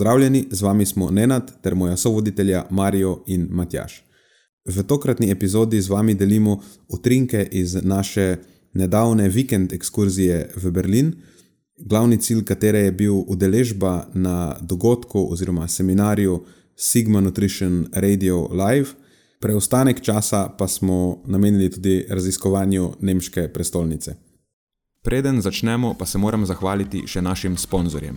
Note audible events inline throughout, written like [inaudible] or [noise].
Pozdravljeni, z vami smo Nenad ter moja sovoditelja Marijo in Matjaš. V tokratni epizodi z vami delimo utrinke iz naše nedavne vikend ekskurzije v Berlin, glavni cilj katere je bil udeležba na dogodku oziroma seminarju Sigma Nutrition Radio Live, preostanek časa pa smo namenili tudi raziskovanju nemške prestolnice. Preden začnemo, pa se moram zahvaliti še našim sponzorjem.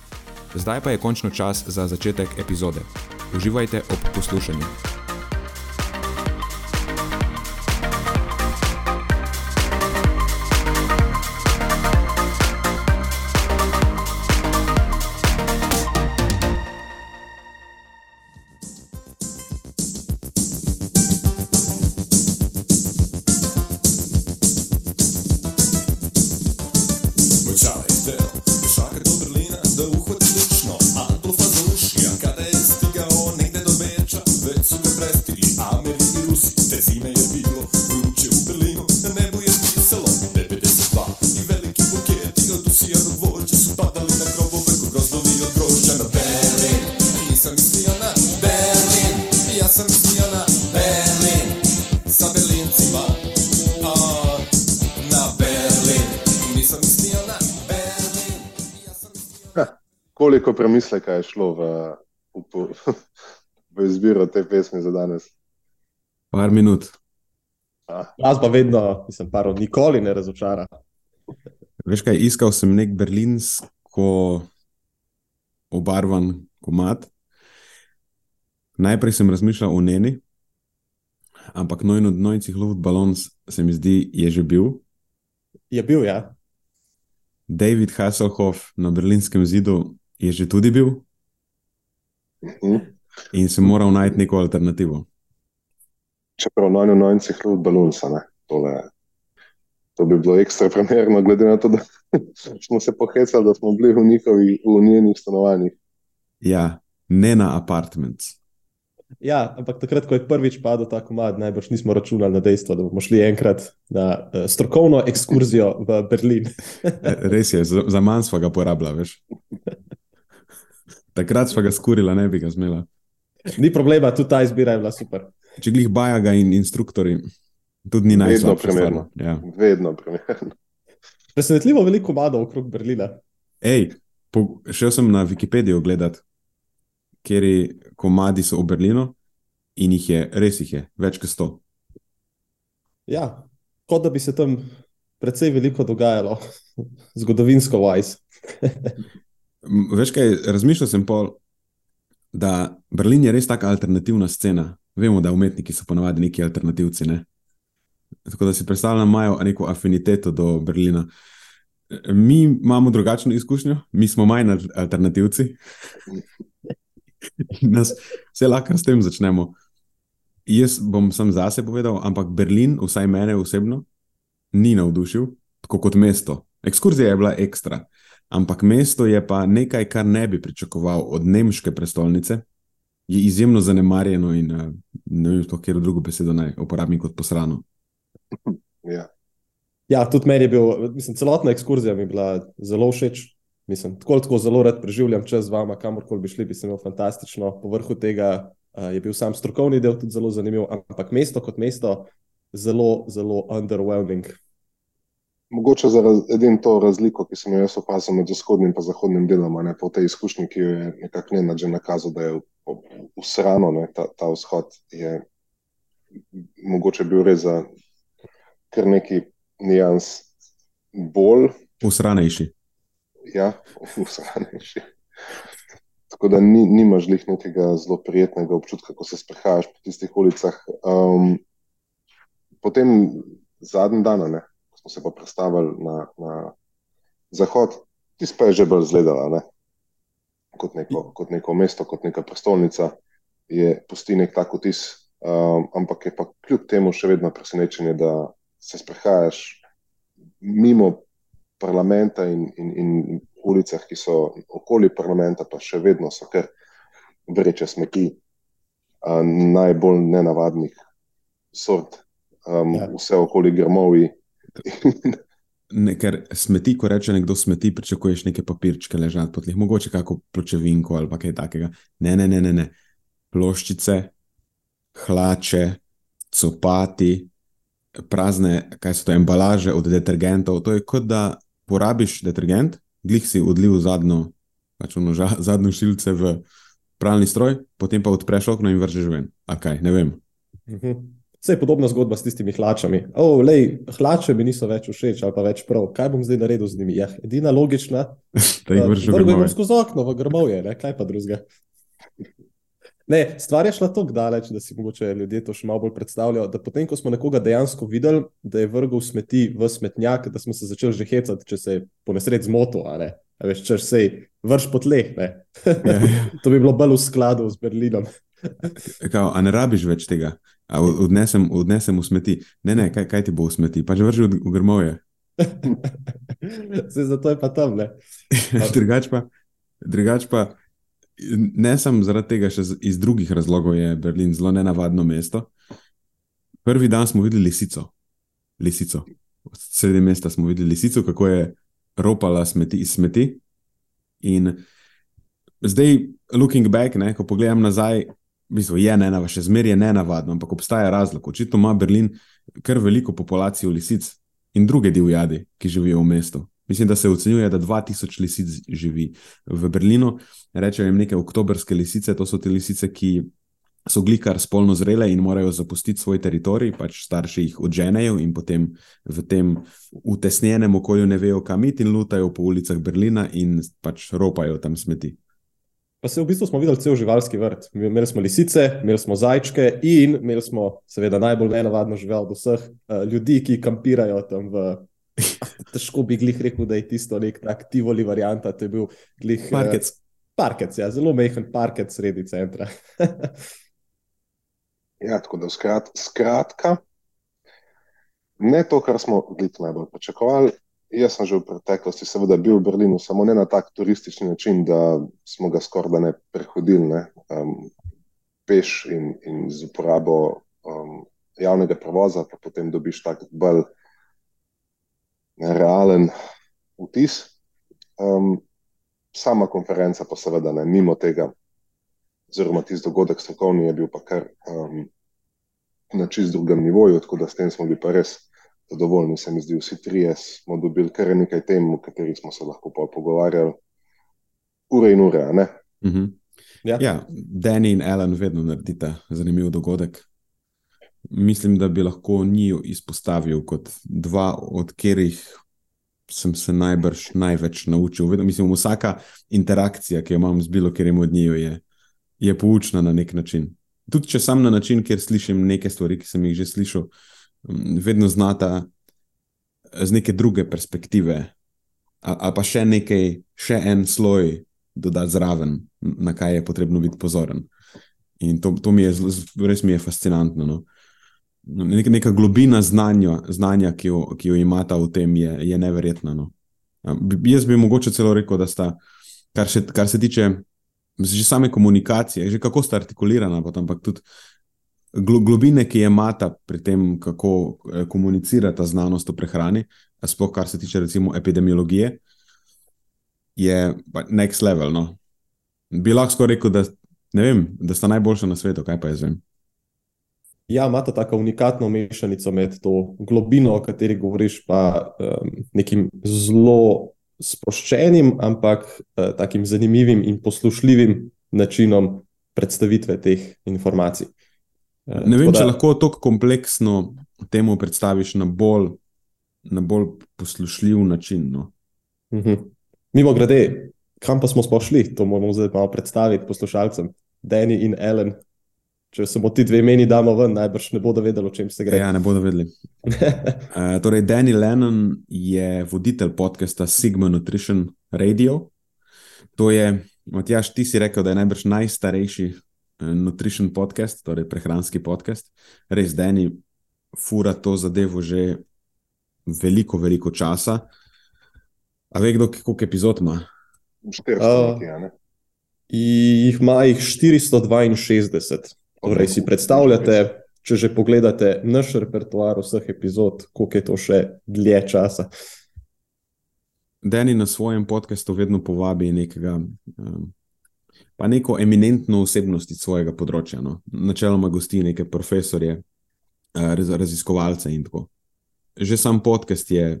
Zdaj pa je končno čas za začetek epizode. Uživajte ob poslušanju. Koliko premisleka je šlo v, v, [laughs] v izbiro te pesmi za danes? Par minut. Jaz pa vedno, mislim, paro, nikoli ne razočara. Veš kaj, iskal sem nek berlinsko obarvan komat. Najprej sem razmišljal o njeni, ampak nojno od nojcih luft balons se mi zdi, je že bil. Je bil, ja. David Hasselhoff na berlinskem zidu je že tudi bil. Mhm. In sem moral najti neko alternativo. Čeprav na njo nojcih luft balons, ne. Tole. To bi bilo ekstra primerno, glede na to, da [laughs] smo se pohecali, da smo bili v njihovih, v njenih stanovanjih. Ja, ne na apartments. Ja, ampak takrat, ko je prvič padel ta komad, najbrž nismo računali na dejstvo, da bomo šli enkrat na uh, strokovno ekskurzijo v Berlin. Res je, za, za manj smo ga porabljali, veš. [laughs] Takrat smo ga skurili, ne bi ga zmela. Ni problema, tudi ta izbira je bila super. Če glih bajaga in instruktori, tudi ni Vedno najslabša primerno. stvar. Ja. Vedno primerno. Presenetljivo veliko komadov okrog Berlina. Ej, po, šel sem na Wikipedijo gledat, kjer komadi so v Berlinu in jih je, res jih je, več kot sto. Ja, kot da bi se tam precej veliko dogajalo, [laughs] zgodovinsko wise. [laughs] Veš kaj, razmišljal sem pol, da Berlin je res taka alternativna scena. Vemo, da umetniki so ponavadi neki alternativci. Ne? Tako da si predstavljam, da imajo neko afiniteto do Berlina. Mi imamo drugačno izkušnjo, mi smo manj al- alternativci. [laughs] In Nas, vse lahko s tem začnemo. Jaz bom sam zase povedal, ampak Berlin, vsaj mene osebno, ni navdušil, tako kot mesto. Ekskurzija je bila ekstra, ampak mesto je pa nekaj, kar ne bi pričakoval od nemške prestolnice. Je izjemno zanemarjeno in eh, ne vem, sploh, kjer drugo besedo naj uporabim kot posrano. Ja. Ja, tudi meni je bil, mislim, celotna ekskurzija mi je bila zelo všeč. Mislim, tako tako zelo rad preživljam čas z vama, kamorkoli bi šli, bi se imel fantastično. Povrhu tega uh, je bil sam strokovni del tudi zelo zanimiv, ampak mesto kot mesto zelo, zelo underwhelming. Mogoče za raz, edino to razliko, ki sem jo jaz opazil med vzhodnim in zahodnim delom, a ne po tej izkušnji, ki jo je nekako Nenad že nakazal, da je usrano, ne, ta, ta vzhod je mogoče bil res za kar neki nijans bolj. Usranejši. Ja, usranejši. Tako da ni, nimaš lih nekega zelo prijetnega občutka, ko se sprehajaš po tistih ulicah. Um, potem zadnji dan, ne, smo se pa predstavili na, na zahod, tisti pa je že bolj zgledala kot, kot neko mesto, kot neka prestolnica, je pusti nek tak vtis, um, ampak je pa kljub temu še vedno presenečenje, da se sprehajaš mimo parlamenta in, in, in ulicah, ki so okoli parlamenta, pa še vedno so kar vreče smeti, uh, najbolj nenavadnih sort, um, ja. vse okoli grmovi. Ne, ker smeti, ko reče nekdo smeti, pričakuješ neke papirčke ležati pod njih, mogoče kako pločevinko ali kaj takega. Ne, ne, ne, ne, ne. Ploščice, hlače, copati, prazne, kaj so to, embalaže od detergentov. To je kot da porabiš detergent, glih si odlil zadnjo, pač ono, ža, zadnjo šilce v pralni stroj, potem pa odpreš okno in vržeš ven. A kaj, ne vem. Mhm. Vse je podobna zgodba s tistimi hlačami. Oh, lej, hlače mi niso več všeč ali pa več prav. Kaj bom zdaj naredil z njimi? Ja, edina logična. [laughs] Da jih vržeš ven. Vrgem skozi okno v grmovje, ne? kaj pa drugega. Ne, stvar je šla tako daleč, da si mogoče ljudje to še malo bolj predstavljajo. Da potem, ko smo nekoga dejansko videli, da je vrgel smeti v smetnjak, da smo se začeli že hecati, če se je po nesreč zmotil. Veš, če se vrš po tleh. Ja, ja. [laughs] to bi bilo bolj v skladu z Berlinom. Kao, a ne rabiš več tega, a odnesem, odnesem v smeti. Ne, ne, kaj, kaj ti bo v smeti, pa že vrži v, v grmoje. [laughs] Se zato je pa tam. [laughs] drugač, pa, drugač pa, ne samo zaradi tega, še iz drugih razlogov je Berlin zelo nenavadno mesto. Prvi dan smo videli lisico. lisico. Sredi mesta smo videli lisico, kako je ropala smeti iz smeti. In zdaj, looking back, ne, ko pogledam nazaj, bistvu je ne navadno, še zmeraj je ne navadno, ampak obstaja razlog. Očitno ima Berlin kar veliko populacijo lisic in druge divjadi, ki živijo v mestu. Mislim, da se ocenjuje, da 2000 lisic živi v Berlinu. Rečejo jim neke oktobrske lisice, to so te lisice, ki so glikar spolno zrele in morajo zapustiti svoj teritorij, pač starši jih odženejo in potem v tem utesnjenem okolju ne vejo, kam iti in lutajo po ulicah Berlina in pač ropajo tam smeti. Pa se v bistvu smo videli cel živalski vrt. Imeli smo lisice, imeli smo zajčke in imeli smo, seveda, najbolj nenavadno živel od vseh uh, ljudi, ki kampirajo tam. V, [laughs] težko bi glih rekel, da je tisto nek tak tivoli varianta. To je bil glih. Eh, parkec. Uh, parkec, ja, zelo mehen parkec sredi centra. [laughs] ja, tako da skrat, skratka, ne to, kar smo glih najbolj pričakovali. Jaz sem že v preteklosti, seveda, bil v Berlinu, samo ne na tak turistični način, da smo ga skoraj ne prehodili, ne, um, peš in, in z uporabo um, javnega prevoza, pa potem dobiš tak bolj realen vtis. Um, sama konferenca, pa seveda ne mimo tega, oziroma tisti dogodek strokovni je bil pa kar um, na čist drugem nivoju, tako da s tem smo bili pa res zadovoljni, se mi zdi, vsi trije smo dobili kar nekaj tem, o katerih smo se lahko pogovarjali, ure in ure. Uh -huh. ja. ja, Danny in Alan vedno naredita zanimiv dogodek. Mislim, da bi lahko njiju izpostavil kot dva, od katerih sem se najbrž največ naučil. Vedno, mislim, vsaka interakcija, ki jo imam z bilo katerim od njiju, je, je poučna na nek način. Tudi če sem na način, kjer slišim neke stvari, ki sem jih že slišal vedno znata z neke druge perspektive, ali pa še nekaj, še en sloj dodati zraven, na kaj je potrebno biti pozoren. In to, to mi je res mi je fascinantno. No. Nek, neka globina znanja, znanja ki, jo, ki jo imata v tem, je, je neverjetna. No. Jaz bi mogoče celo rekel, da sta, kar, še, kar se tiče že same komunikacije, že kako sta artikulirana, ampak tudi globine, ki je imata pri tem, kako eh, komunicirata znanost o prehrani, sploh kar se tiče recimo epidemiologije, je next level. No? Bi lahko rekel, da, vem, da sta najboljša na svetu, kaj pa jaz vem. Ja, imata tako unikatno mešanico med to globino, o kateri govoriš, pa um, nekim zelo sproščenim, ampak uh, takim zanimivim in poslušljivim načinom predstavitve teh informacij. Uh, ne vem, da... če lahko tako kompleksno temu predstaviš na bolj, na bolj poslušljiv način. No. Uh mhm. -huh. Mimo grede, kam pa smo šli, to moramo zdaj malo predstaviti poslušalcem. Dani in Ellen, če samo ti dve meni damo ven, najbrž ne bodo vedeli, o čem se gre. Ja, ne bodo vedeli. uh, [laughs] torej, Danny Lennon je voditelj podcasta Sigma Nutrition Radio. To je, Matjaš, ti si rekel, da je najbrž najstarejši nutrition podcast, torej prehranski podcast. Res, Danny fura to zadevo že veliko, veliko časa. A ve kdo, koliko epizod ima? 400, uh, ja, jih ima jih 462. Torej, si predstavljate, če že pogledate naš repertoar vseh epizod, koliko je to še dlje časa. Dani na svojem podkastu vedno povabi nekega, um, pa neko eminentno osebnost iz svojega področja. No. Načeloma gosti neke profesorje, uh, raziskovalce in tako. Že sam podcast je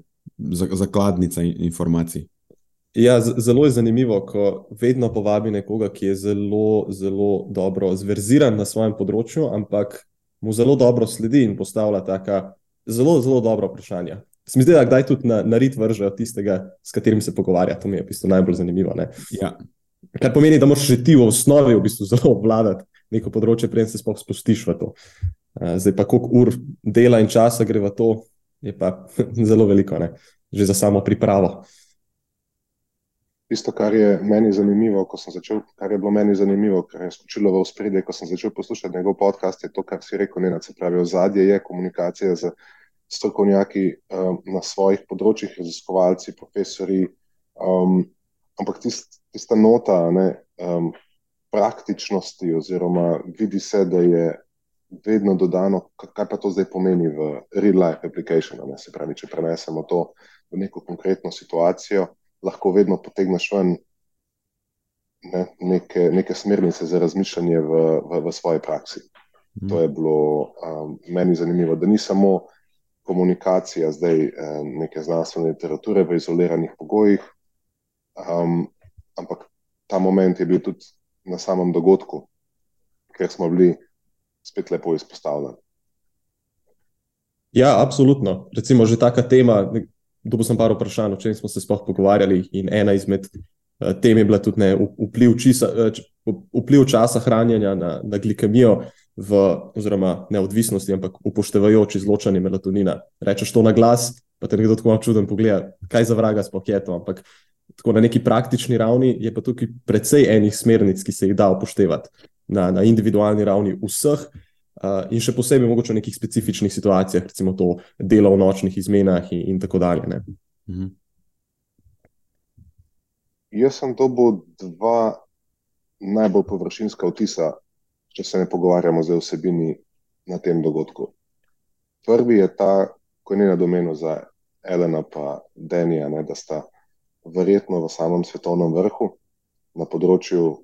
zakladnica informacij. Ja, zelo je zanimivo, ko vedno povabi nekoga, ki je zelo, zelo dobro zverziran na svojem področju, ampak mu zelo dobro sledi in postavlja taka zelo, zelo dobra vprašanja. Se mi zdi, da kdaj tudi na, na rit vržejo tistega, s katerim se pogovarja. To mi je v bistvu najbolj zanimivo. Ja. Kar pomeni, da moraš že ti v osnovi v bistvu zelo obvladati neko področje, preden se sploh spustiš v to. Zdaj pa koliko ur dela in časa gre v to, je pa [laughs] zelo veliko, ne? že za samo pripravo. Tisto, kar je meni zanimivo, ko sem začel, kar je bilo meni zanimivo, kar je skočilo v spredje, ko sem začel poslušati njegov podcast, je to, kar si rekel, ne, se pravi, ozadje je komunikacija z strokovnjaki um, na svojih področjih, raziskovalci, profesori. Um, ampak tist, tista nota ne, um, praktičnosti, oziroma vidi se, da je vedno dodano, kaj pa to zdaj pomeni v real life application. Ne, se pravi, če prenesemo to v neko konkretno situacijo lahko vedno potegneš ven ne, neke, neke smernice za razmišljanje v, v, v svoji praksi. Mm. To je bilo um, meni zanimivo, da ni samo komunikacija zdaj um, neke znanstvene literature v izoliranih pogojih, um, ampak ta moment je bil tudi na samem dogodku, ker smo bili spet lepo izpostavljeni. Ja, absolutno. Recimo, že taka tema, Dobil sem par vprašanj, o čem smo se sploh pogovarjali, in ena izmed uh, tem je bila tudi ne, vpliv, čisa, uh, vpliv časa hranjenja na, na glikemijo, v, oziroma ne odvisnosti, ampak upoštevajoč izločanje melatonina. Rečeš to na glas, pa te nekdo tako čuden pogleda, kaj za vraga sploh je to. Ampak tako na neki praktični ravni je pa tukaj precej enih smernic, ki se jih da upoštevati na, na individualni ravni vseh. Uh, in še posebej mogoče v nekih specifičnih situacijah, recimo to delo v nočnih izmenah in, in tako dalje. Mhm. Jaz sem dobil dva najbolj površinska vtisa, če se ne pogovarjamo zdaj o vsebini na tem dogodku. Prvi je ta, ko ni na domenu za Elena in Denija, ne, da sta verjetno v samem svetovnem vrhu na področju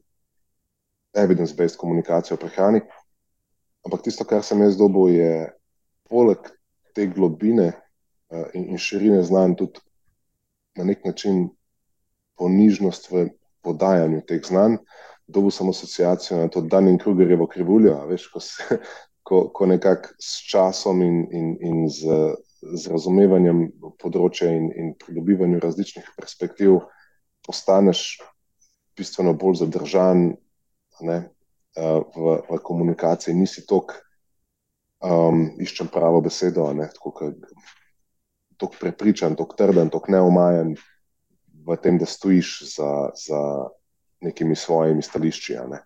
evidence-based komunikacije o prehrani. Ampak tisto, kar sem jaz dobil, je poleg te globine uh, in, in širine znanj tudi na nek način ponižnost v podajanju teh znanj. Dobil sem asociacijo na to, da je Krugerjevo krivuljo, veš, ko, se, ko, ko nekako s časom in, in, in z, z razumevanjem področja in, in pridobivanjem različnih perspektiv postaneš bistveno bolj zadržan. Ne, v, v komunikaciji, nisi tok, um, iščem pravo besedo, tako prepričan, tako trden, tako neomajen v tem, da stojiš za, za nekimi svojimi stališči. Ne.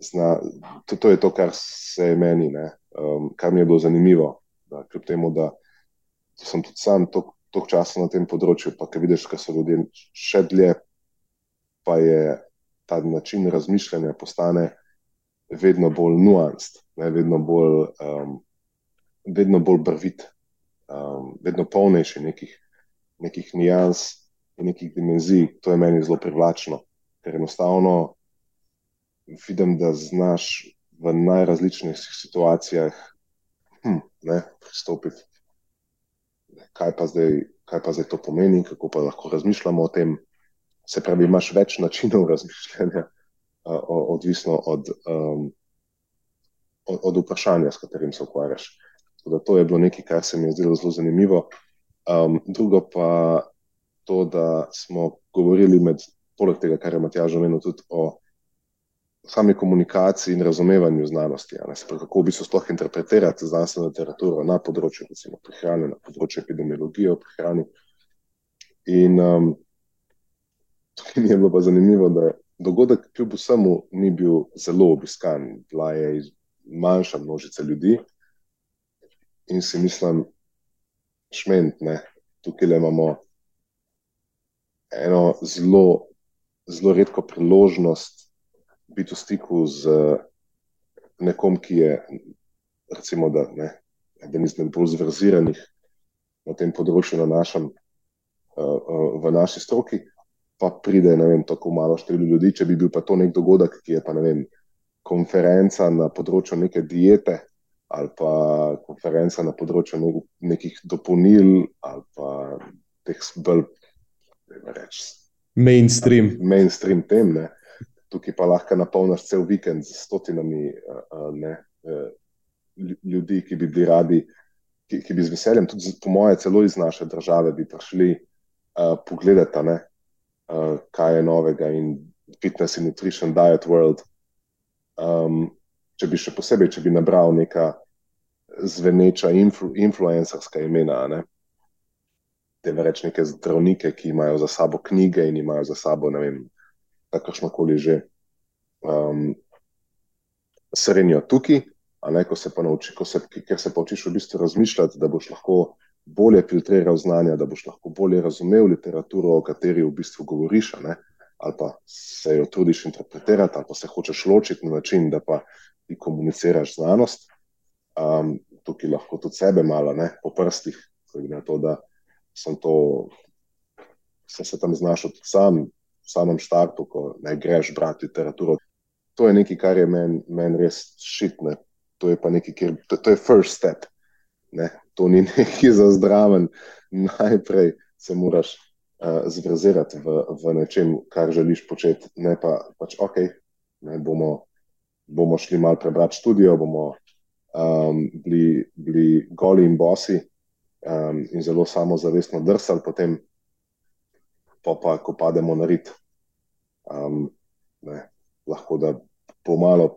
Zna, to, to je to, kar se je meni, um, kar mi je bilo zanimivo. Da, kljub temu, da sem tudi sam toliko časa na tem področju, pa kaj vidiš, da so ljudje še dlje, pa je ta način razmišljanja postane vedno bolj nuanced, ne, vedno bolj, um, vedno bolj brvit, um, vedno polnejši nekih, nekih nijans in nekih dimenzij. To je meni zelo privlačno, ker enostavno vidim, da znaš v najrazličnejših situacijah hm, ne, pristopiti. Kaj pa, zdaj, kaj pa zdaj to pomeni, kako pa lahko razmišljamo o tem. Se pravi, imaš več načinov [laughs] razmišljanja, odvisno od, um, od, od vprašanja, s katerim se ukvarjaš. To je bilo nekaj, kar se mi je zdelo zelo zanimivo. Um, drugo pa to, da smo govorili med, poleg tega, kar je Matjaž omenil, tudi o sami komunikaciji in razumevanju znanosti. Kako v bistvu sploh interpretirati znanstveno literaturo na področju recimo, prehrane, na področju epidemiologije, prehrane. In um, tukaj [laughs] mi je bilo pa zanimivo, da dogodek kljub vsemu ni bil zelo obiskan, bila je manjša množica ljudi. In si mislim, šment, ne, tukaj le imamo eno zelo, zelo redko priložnost biti v stiku z nekom, ki je, recimo, da, ne, eden izmed bolj zverziranih na tem področju, na našem, uh, v naši stroki, pa pride, ne vem, tako malo število ljudi. Če bi bil pa to nek dogodek, ki je pa, ne vem, konferenca na področju neke diete. Ali pa konferenca na področju nekih dopolnil, ali pa teh bolj, ne reč, mainstream. Mainstream tem. Ne tukaj pa lahko napolniš cel vikend z stotinami uh, ne, uh, ljudi, ki bi bili radi, ki, ki bi z veseljem, tudi po moje, celo iz naše države, bi prišli uh, pogledati, uh, kaj je novega in fitness in nutrition diet world. Um, če bi še posebej, če bi nabral neka zveneča influ, influencerska imena. Ne, Te reč neke zdravnike, ki imajo za sabo knjige in imajo za sabo, ne vem, kakršno koli že um, srednjo tukaj, ne, ko se pa nauči, ko se, ker se pa učiš v bistvu razmišljati, da boš lahko bolje filtriral znanja, da boš lahko bolje razumel literaturo, o kateri v bistvu govoriš, ne, ali pa se jo trudiš interpretirati, ali pa se hočeš ločiti na način, da pa ti komuniciraš znanost. Um, tukaj lahko tudi sebe malo ne, po prstih, na to, da sem to, sem se tam znašel tudi sam, samem štartu, ko ne greš brati literaturo. To je nekaj, kar je meni men res šitne. To je pa nekaj, kjer, to, to je first step. Ne? To ni [laughs] nekaj za zdraven. Najprej se moraš uh, zvrzirati v, v nečem, kar želiš početi. Ne pa pač, ok, ne, bomo, bomo šli mal prebrati študijo, bomo um, bili, bili goli in bosi um, in zelo samozavestno drsali, potem pa, pa ko pademo na rit, um, ne, lahko da pomalo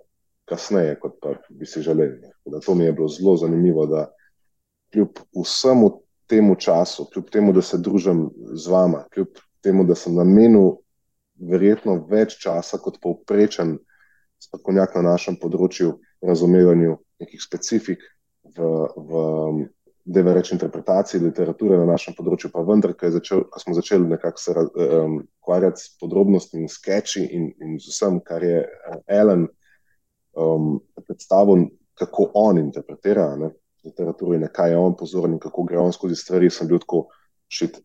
kasneje, kot pa bi si želeli. Da to mi je bilo zelo zanimivo, da kljub vsemu temu času, kljub temu, da se družim z vama, kljub temu, da sem namenil verjetno več časa kot povprečen strokovnjak na našem področju, razumevanju nekih specifik v, v da je več interpretacij literature na našem področju, pa vendar, ko, začel, ko smo začeli nekako se ukvarjati s podrobnostmi in sketchi in, in z vsem, kar je Ellen um, predstavil, kako on interpretira ne, literaturo in kaj je on pozoren in kako gre on skozi stvari, sem bil tako šit.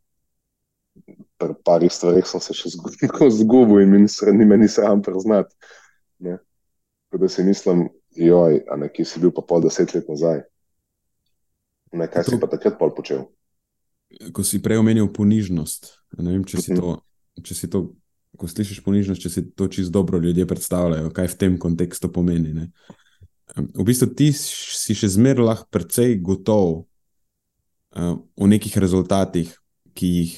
Pri parih stvarih sem se še [laughs] zgubil in mi ni sram priznati. Tako da si mislim, joj, a nekje si bil pa pol deset let nazaj. Ne, kaj si pa takrat pol počel? Ko si prej omenil ponižnost. Ne vem, če si mhm. to, če si to ko slišiš ponižnost, če si to čisto dobro ljudje predstavljajo, kaj v tem kontekstu pomeni. Ne? V bistvu ti si še zmeraj lahko precej gotov uh, o nekih rezultatih, ki jih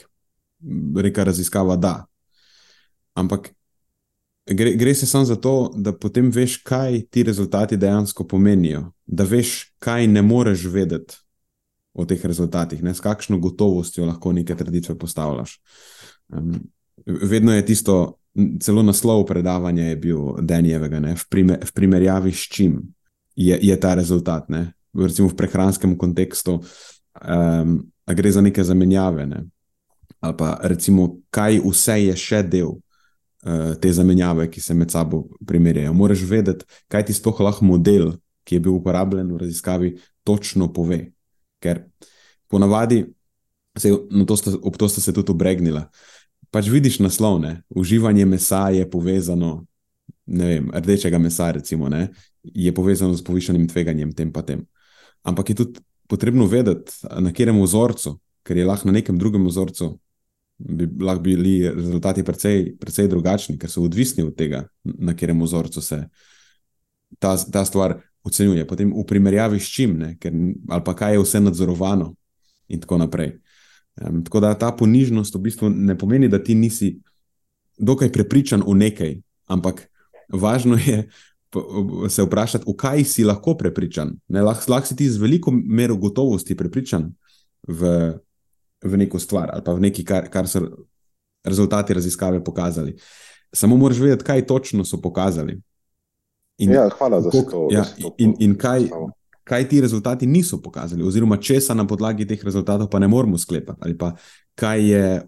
reka raziskava da. Ampak gre, gre se samo za to, da potem veš, kaj ti rezultati dejansko pomenijo, da veš, kaj ne moreš vedeti o teh rezultatih, ne? s kakšno gotovostjo lahko neke trditve postavljaš. Um, vedno je tisto, celo naslov predavanja je bil Denjevega, v, primer, v primerjavi s čim je, je ta rezultat. Ne? Recimo v prehranskem kontekstu, um, gre za neke zamenjave. Ne? Ali pa recimo, kaj vse je še del uh, te zamenjave, ki se med sabo primerjajo. Moraš vedeti, kaj ti sploh lahko model, ki je bil uporabljen v raziskavi, točno pove ker ponavadi, se, no, to sta, ob to sta se tudi obregnila. Pač vidiš naslov, ne? uživanje mesa je povezano, ne vem, rdečega mesa, recimo, ne? je povezano z povišanim tveganjem, tem pa tem. Ampak je tudi potrebno vedeti, na katerem vzorcu, ker je lahko na nekem drugem vzorcu. Bi lahko bili rezultati precej, precej drugačni, ker so odvisni od tega, na katerem vzorcu se ta, ta stvar ocenjuje, potem v primerjavi s čim, ne, ker, ali pa kaj je vse nadzorovano, in tako naprej. Um, tako da ta ponižnost v bistvu ne pomeni, da ti nisi dokaj prepričan v nekaj, ampak važno je se vprašati, v kaj si lahko prepričan. Lahko lah si ti z veliko mero gotovosti prepričan v, v neko stvar ali pa v nekaj, kar, kar so rezultati raziskave pokazali. Samo moraš vedeti, kaj točno so pokazali. In, ja, hvala za to. Ja, in, in kaj, kaj ti rezultati niso pokazali, oziroma česa na podlagi teh rezultatov pa ne moremo sklepati, ali pa kaj je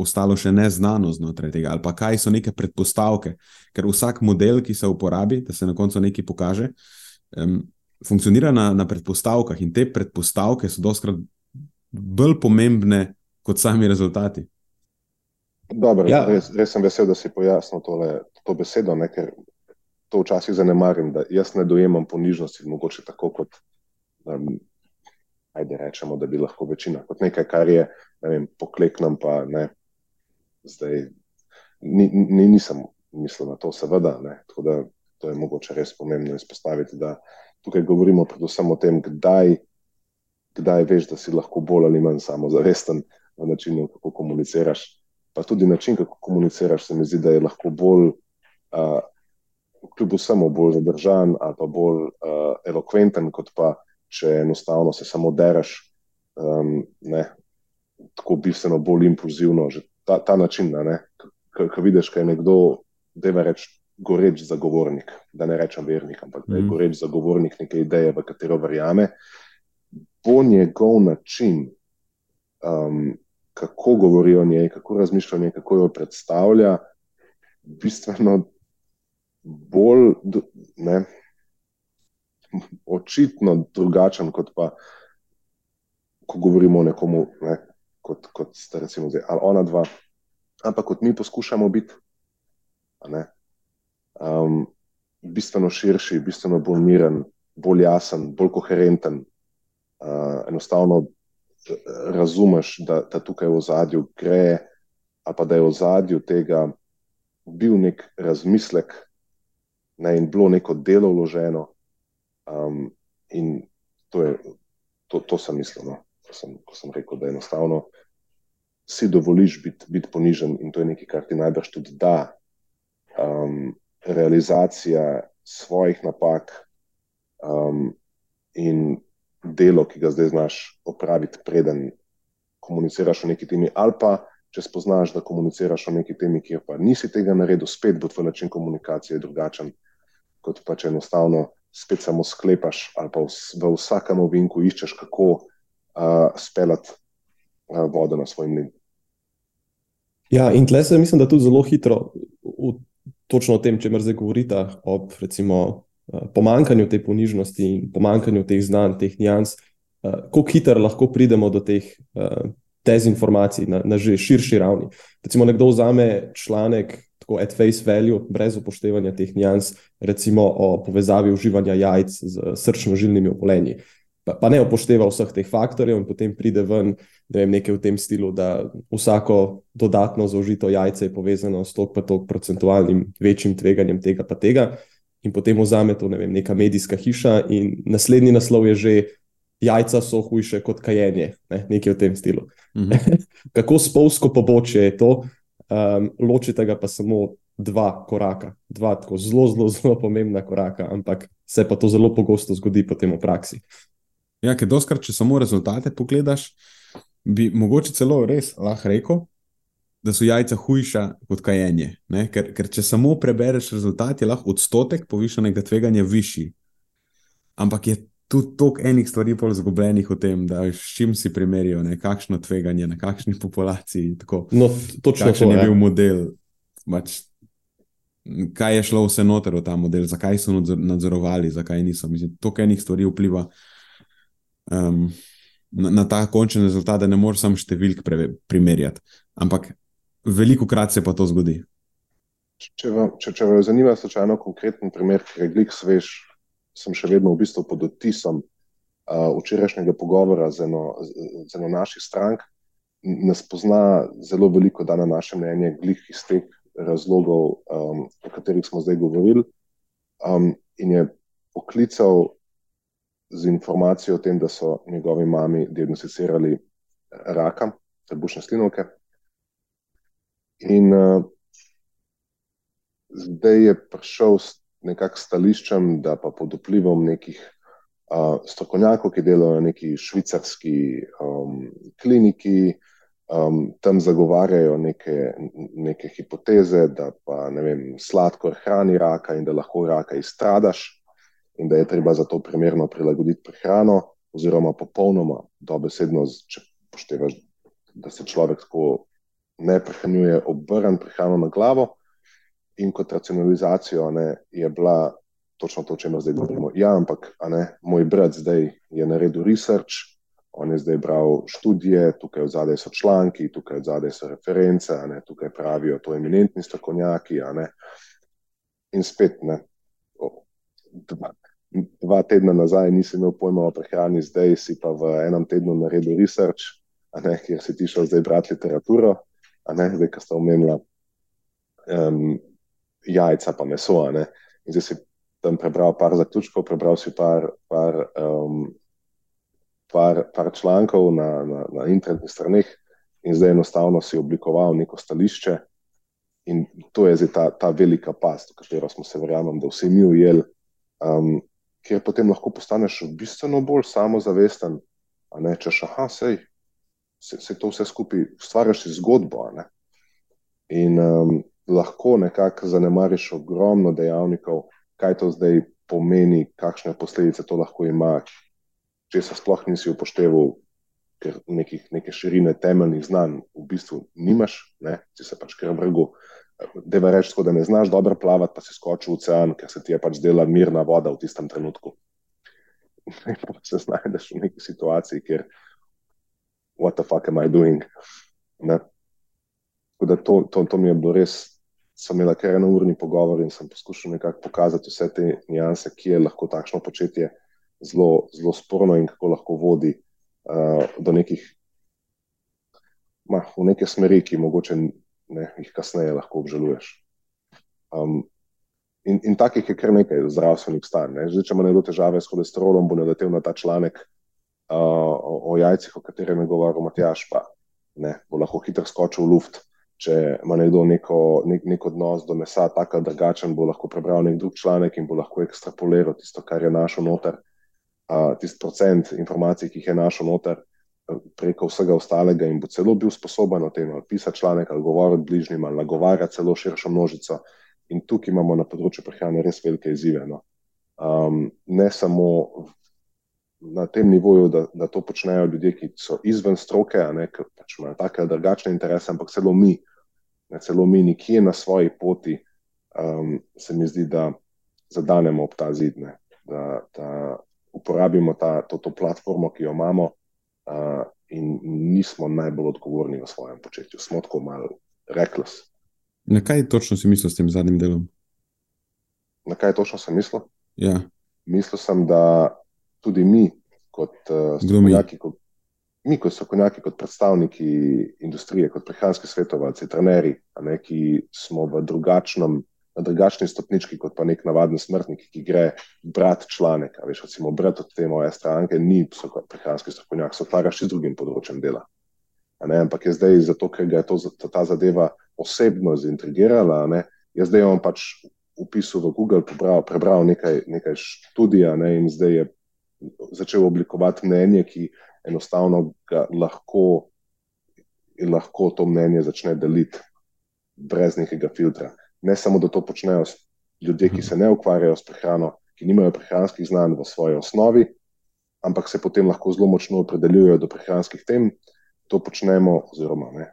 ostalo še neznano znotraj tega, ali pa kaj so neke predpostavke. Ker vsak model, ki se uporabi, da se na koncu nekaj pokaže, um, funkcionira na, na predpostavkah in te predpostavke so doskrat bolj pomembne kot sami rezultati. Dobro, ja. res, res sem vesel, da si pojasnil tole, to besedo, ne, ker to včasih zanemarim, da jaz ne dojemam ponižnosti, mogoče tako kot, um, ajde rečemo, da bi lahko večina, kot nekaj, kar je, ne vem, pokleknem pa ne, zdaj, ni, ni, nisem mislil na to, seveda, ne, tako da to je mogoče res pomembno izpostaviti, da tukaj govorimo predvsem o tem, kdaj, kdaj veš, da si lahko bolj ali manj samozavesten na načinu, kako komuniciraš, pa tudi način, kako komuniciraš, se mi zdi, da je lahko bolj uh, kljub vsemu bolj zadržan ali pa bolj uh, elokventen, kot pa če enostavno se samo deraš, um, ne, tako bistveno bolj impulzivno. Ta, ta način, ko vidiš, da je nekdo, da je reč, goreč zagovornik, da ne rečem vernik, ampak da je mm. goreč zagovornik neke ideje, v katero verjame, bo njegov način. Um, Kako govori o njej, kako razmišlja o njej, kako jo predstavlja, bistveno bolj ne, očitno drugačen, kot pa, ko govorimo o nekomu, ne, kot, kot ste recimo zdaj, ali ona dva, ampak kot mi poskušamo biti. Um, bistveno širši, bistveno bolj miren, bolj jasen, bolj koherenten. Uh, enostavno razumeš, da, da tukaj v zadju gre, pa da je v zadju tega bil nek razmislek, ne, in bilo neko delo vloženo. Um, in to, je, to, to sem mislil, no, ko, sem, ko sem rekel, da enostavno si dovoliš biti bit ponižen in to je nekaj, kar ti najbrž tudi da. Um, realizacija svojih napak um, in delo, ki ga zdaj znaš opraviti, preden komuniciraš o neki temi, ali pa če spoznaš, da komuniciraš o neki temi, kjer pa nisi tega naredil, spet bo tvoj način komunikacije drugačen kot pa če enostavno spet samo sklepaš ali pa v, v vsakem ovinku iščeš, kako uh, speljati uh, vodo na svoj mlin. Ja, in tle se mislim, da tudi zelo hitro, v, točno o tem, če me zdaj govorite, o pomankanju te ponižnosti in pomankanju teh znanj, teh nijans, uh, kako hitro lahko pridemo do teh. Uh, Dezinformacij na, na že širši ravni. Recimo, nekdo vzame članek tako at face value, brez upoštevanja teh nijans, recimo o povezavi uživanja jajc z srčno-žilnimi obolenji. Pa, pa ne upošteva vseh teh faktorjev, in potem pride ven, da je nekaj v tem stilu, da vsako dodatno zaužito jajce je povezano s tok pa tok procentualnim večjim tveganjem tega pa tega. In potem vzame to ne vem, neka medijska hiša, in naslednji naslov je že. Jajca so hujše kot kajenje, ne? nekaj v tem stilu. Mm -hmm. [laughs] Kako spolsko pobočje je to, um, ločite ga pa samo dva koraka, dva tako zelo, zelo, zelo pomembna koraka, ampak se pa to zelo pogosto zgodi potem v praksi. Ja, ker doskrat, če samo rezultate pogledaš, bi mogoče celo res lahko rekel, da so jajca hujša kot kajenje. Ker, ker če samo prebereš rezultate, je lahko odstotek povišanega tveganja višji. Ampak je tudi toliko enih stvari bolj zgubljenih v tem, da s čim si primerijo, ne, kakšno tveganje na kakšni populaciji. Tako, no, točno kakšen to, je bil model. Mač, kaj je šlo vse noter v ta model, zakaj so nadzorovali, zakaj niso. Mislim, toliko enih stvari vpliva um, na, na ta končni rezultat, da ne moreš samo številk primerjati. Ampak veliko krat se pa to zgodi. Če, če, če vas zanima, slučajno konkreten primer, ki je glik svež, sem še vedno v bistvu pod odtisom uh, včerajšnjega pogovora z eno, z eno naših strank. Nas pozna zelo veliko, da na naše mnenje, glih iz teh razlogov, um, o katerih smo zdaj govorili. Um, in je poklical z informacijo o tem, da so njegovi mami diagnosticirali raka, trebušne slinovke. In uh, zdaj je prišel s nekakšnim stališčem, da pa pod vplivom nekih uh, strokovnjakov, ki delajo na neki švicarski um, kliniki, um, tam zagovarjajo neke, neke hipoteze, da pa ne vem, sladkor hrani raka in da lahko raka izstradaš, in da je treba za to primerno prilagoditi prehrano, oziroma popolnoma dobesedno, če poštevaš, da se človek tako ne prehranjuje obrn prehrano na glavo. In kot racionalizacijo ne, je bila točno to, o čemer zdaj govorimo. Ja, ampak ne, moj brat zdaj je naredil research, on je zdaj bral študije, tukaj v zadej so članki, tukaj v zadej so reference, ne, tukaj pravijo to eminentni strokovnjaki. In spet, ne, dva, dva tedna nazaj nisem imel pojma o prehrani, zdaj si pa v enem tednu naredil research, ne, kjer si ti šel zdaj brati literaturo ne, zdaj, ki sta omenila um, jajca, pa meso. In zdaj si tam prebral par zaključkov, prebral si par, par, um, par, par člankov na, na, na internetnih straneh, in zdaj enostavno si oblikoval neko stališče. In to je zdaj ta, ta velika past, v katero smo se, verjamem, da vsi mi ujeli, um, kjer potem lahko postaneš bistveno bolj samozavesten, a ne češ, aha, sej, se, se to vse skupaj ustvariš zgodbo. Ne? In um, lahko nekako zanemariš ogromno dejavnikov, kaj to zdaj pomeni, kakšne posledice to lahko ima, če se sploh nisi upošteval, ker nekih, neke širine temeljnih znanj v bistvu nimaš, ne? si se pač kar vrgu. Deva reči, da ne znaš dobro plavati, pa si skočil v ocean, ker se ti je pač zdela mirna voda v tistem trenutku. [laughs] In pa se znajdeš v neki situaciji, kjer what the fuck am I doing? Da, to, to, to mi je bilo res, sem imela kar eno urni pogovor in sem poskušal nekako pokazati vse te nijanse, ki je lahko takšno početje zelo, zelo sporno in kako lahko vodi uh, do nekih, ma, v neke smeri, ki mogoče ne, jih kasneje lahko obžaluješ. Um, in, in takih je kar nekaj zdravstvenih stanj. Če ima nekdo težave s holesterolom, bo naletel na ta članek o, o jajcih, o katerem je govoril Matjaš, pa ne, bo lahko hitro skočil v luft. Če ima nekdo neko, nek, nek odnos do mesa, tako ali drugačen, bo lahko prebral nek drug članek in bo lahko ekstrapoliral tisto, kar je našel noter, uh, tisti procent informacij, ki jih je našel noter, preko vsega ostalega, in bo celo bil sposoben o tem, ali pisati članek, ali govoriti bližnjim, ali nagovarjati celo širšo množico. In tukaj imamo na področju prehrane res velike izzive. No. Um, ne samo na tem nivoju, da, da to počnejo ljudje, ki so izven stroke, ne, ki pač imajo take ali drugačne interese, ampak celo mi, celo mi, nekje na svoji poti, um, se mi zdi, da zadanemo ob ta zid, ne, da, da uporabimo ta, to, to platformo, ki jo imamo, uh, in nismo najbolj odgovorni v svojem početju. Smo tako malo reklos. Na kaj točno si mislil s tem zadnjim delom? Na kaj točno sem mislil? Ja. Mislil sem, da tudi mi, kot uh, strokovnjaki, kot, mi, kot strokovnjaki, kot predstavniki industrije, kot prehranski svetovalci, trenerji, ne, ki smo v drugačnem. Na drugačni stopnički, kot pa nek navaden smrtnik, ki gre brati članek. Veš, recimo, brati od te moje stranke, ni prehranski strokovnjak, so ta raši z drugim področjem dela. Ampak je zdaj, zato ker ga je to, ta zadeva osebno zintrigirala, ne, je zdaj on pač upisal v Google, prebral, prebral nekaj, nekaj študija ne, in zdaj je začel oblikovati mnenje, ki enostavno lahko, lahko to mnenje začne deliti brez nekega filtra. Ne samo, da to počnejo ljudje, ki se ne ukvarjajo s prehrano, ki nimajo prehranskih znanj v svoji osnovi, ampak se potem lahko zelo močno opredeljujejo do prehranskih tem. To počnemo, oziroma ne,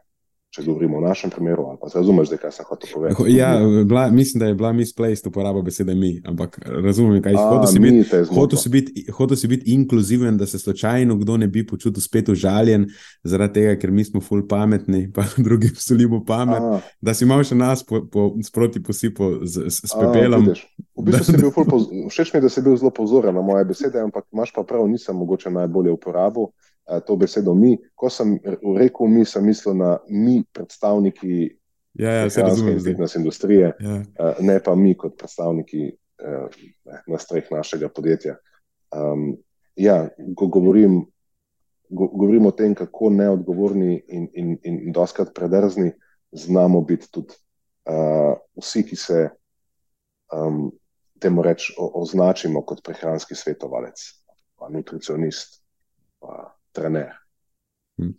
če govorimo o našem primeru, ali pa razumeš, kaj sem hotel povedati. Ja, bila, mislim, da je bila misplaced uporaba besede mi, ampak razumem, kaj hočeš biti. Hočeš si biti, biti, biti inkluziven, da se slučajno kdo ne bi počutil spet užaljen zaradi tega, ker mi smo ful pametni, pa [laughs] drugi solimo pamet. A. Da si imel še nas po, po, sproti posipo z, z, s pepelom. A, v bistvu da, da, všeč mi je, da si bil zelo pozoren na moje besede, ampak imaš pa prav, nisem mogoče najbolje uporabil to besedo mi. Ko sem rekel mi, sem mislil na mi, predstavniki ja, ja, fitness industrije, ja. ne pa mi kot predstavniki na streh našega podjetja. Um, ja, ko govorim, go, govorim o tem, kako neodgovorni in, in, in doskrat predrzni znamo biti tudi uh, vsi, ki se um, temu reč o, označimo kot prehranski svetovalec, pa nutricionist, pa trener. Um,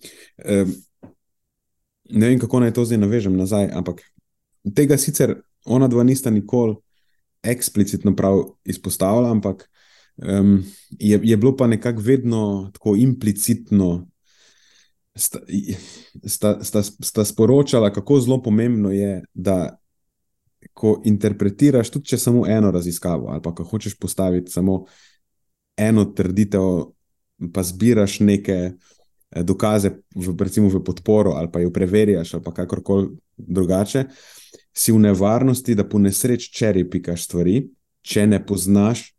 ne vem, kako naj to zdaj navežem nazaj, ampak tega sicer ona dva nista nikoli eksplicitno prav izpostavila, ampak um, je, je bilo pa nekako vedno tako implicitno. Sta, sta, sta, sta sporočala, kako zelo pomembno je, da ko interpretiraš, tudi če samo eno raziskavo, ali pa ko hočeš postaviti samo eno trditev, pa zbiraš neke eh, dokaze, v, recimo v podporo, ali pa jo preverjaš, ali pa kakorkoli drugače, si v nevarnosti, da po nesreč čeri pikaš stvari, če ne poznaš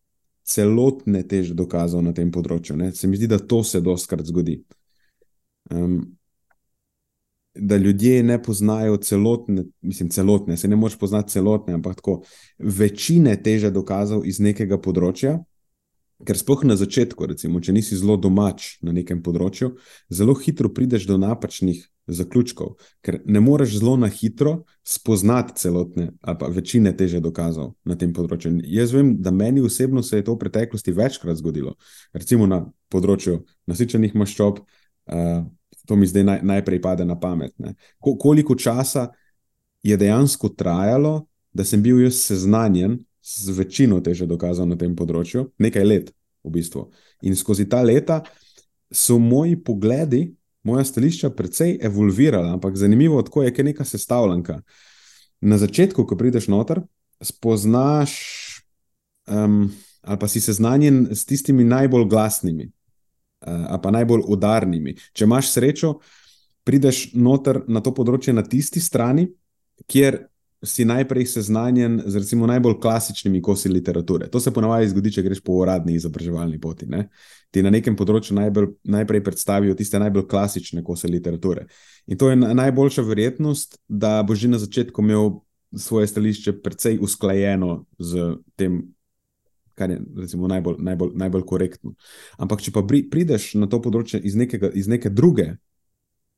celotne teže dokazov na tem področju. Ne? Se mi zdi, da to se dostkrat zgodi. Um, da ljudje ne poznajo celotne, mislim, celotne, se ne moreš poznati celotne, ampak tako večine teže dokazov iz nekega področja. Ker spoh na začetku, recimo, če nisi zelo domač na nekem področju, zelo hitro prideš do napačnih zaključkov, ker ne moreš zelo na hitro spoznati celotne ali pa večine teže dokazov na tem področju. Jaz vem, da meni osebno se je to v preteklosti večkrat zgodilo, recimo na področju nasičenih maščob. Uh, to mi zdaj naj, najprej pade na pamet. Ko, koliko časa je dejansko trajalo, da sem bil jaz seznanjen z večino teže dokazov na tem področju, nekaj let v bistvu. In skozi ta leta so moji pogledi, moja stališča precej evolvirala, ampak zanimivo je, ker je neka sestavljanka. Na začetku, ko prideš noter, spoznaš. Um, Ali pa si seznanjen s tistimi najbolj glasnimi, ali pa najbolj udarnimi. Če imaš srečo, prideš noter na to področje na tisti strani, kjer si najprej seznanjen z recimo najbolj klasičnimi kosi literature. To se ponavadi zgodi, če greš po uradni izobraževalni poti. Ne? Ti na nekem področju najbolj, najprej predstavijo tiste najbolj klasične kose literature. In to je najboljša verjetnost, da boš že na začetku imel svoje stališče precej usklajeno z tem kar je recimo, najbolj, najbolj, najbolj korektno. Ampak, če pa prideš na to področje iz, nekega, iz neke druge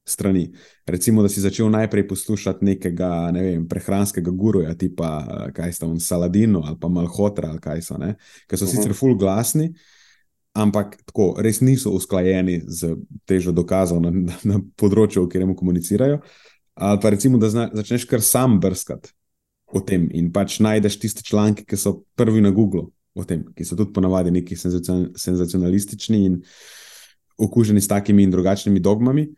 strani, recimo, da si začel najprej poslušati nekega ne vem, prehranskega guruja, tipa kaj sta on Saladino ali pa Malhotra, ali kaj so, ki so uh -huh. sicer full glasni. Ampak tako, res niso usklajeni z težo dokazov na, na, na področju, v katerem komunicirajo. Ali pa recimo, da zna, začneš kar sam brskati o tem in pač najdeš tiste članke, ki so prvi na Google o tem, ki so tudi ponavadi neki senzacionalistični in okuženi s takimi in drugačnimi dogmami.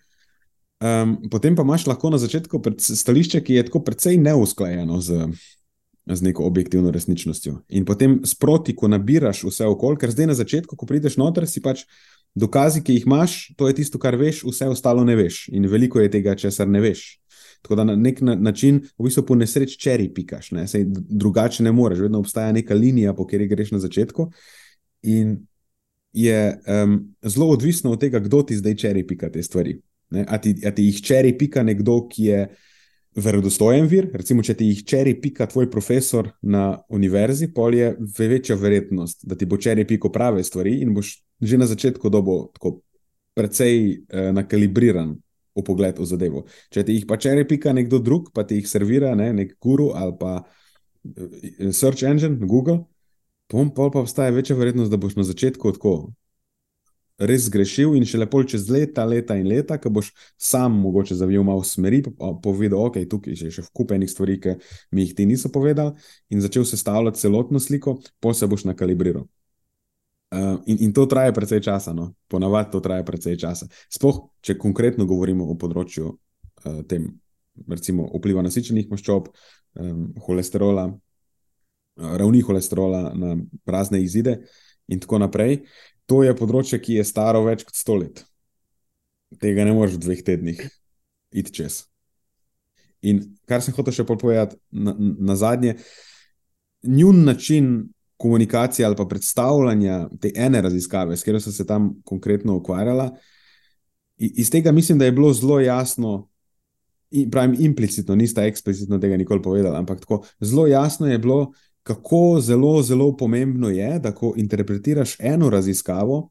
Um, potem pa imaš lahko na začetku stališče, ki je tako precej neusklajeno z, z neko objektivno resničnostjo. In potem sproti, ko nabiraš vse okolje, ker zdaj na začetku, ko prideš noter, si pač dokazi, ki jih imaš, to je tisto, kar veš, vse ostalo ne veš. In veliko je tega, česar ne veš. Tako da na nek način, v bistvu po nesreči, čeri pikaš, ne? Sej, drugače ne moreš, vedno obstaja neka linija, po kateri greš na začetku. In je um, zelo odvisno od tega, kdo ti zdaj čeri pika te stvari. A ti, a ti jih čeri pika nekdo, ki je verodostojen vir, recimo, če ti jih čeri pika tvoj profesor na univerzi, pol je večja verjetnost, da ti bo čeri piko prave stvari in boš že na začetku dobo tako precej uh, nakalibriran v pogled v zadevo. Če ti jih pa če repika nekdo drug, pa ti jih servira ne, nek guru ali pa eh, search engine, Google, pom, pol pa obstaja večja verjetnost, da boš na začetku tako res zgrešil in še lepo čez leta, leta in leta, ko boš sam mogoče zavil malo smeri, pa povedal, ok, tukaj je še kupenih stvari, ki mi jih ti niso povedali in začel sestavljati celotno sliko, pa se boš nakalibriral. Uh, in, in to traja precej časa, no? ponavadi to traja precej časa. Sploh, če konkretno govorimo o področju uh, tem, recimo, vpliva nasičenih maščob, um, holesterola, uh, ravni holesterola na razne izide in tako naprej. To je področje, ki je staro več kot sto let. Tega ne moreš v dveh tednih iti čez. In kar sem hotel še povedati na, na zadnje, njun način komunikacije ali pa predstavljanja te ene raziskave, s katero so se tam konkretno ukvarjala. Iz tega mislim, da je bilo zelo jasno, pravim implicitno, nista eksplicitno tega nikoli povedala, ampak tako zelo jasno je bilo, kako zelo, zelo pomembno je, da ko interpretiraš eno raziskavo,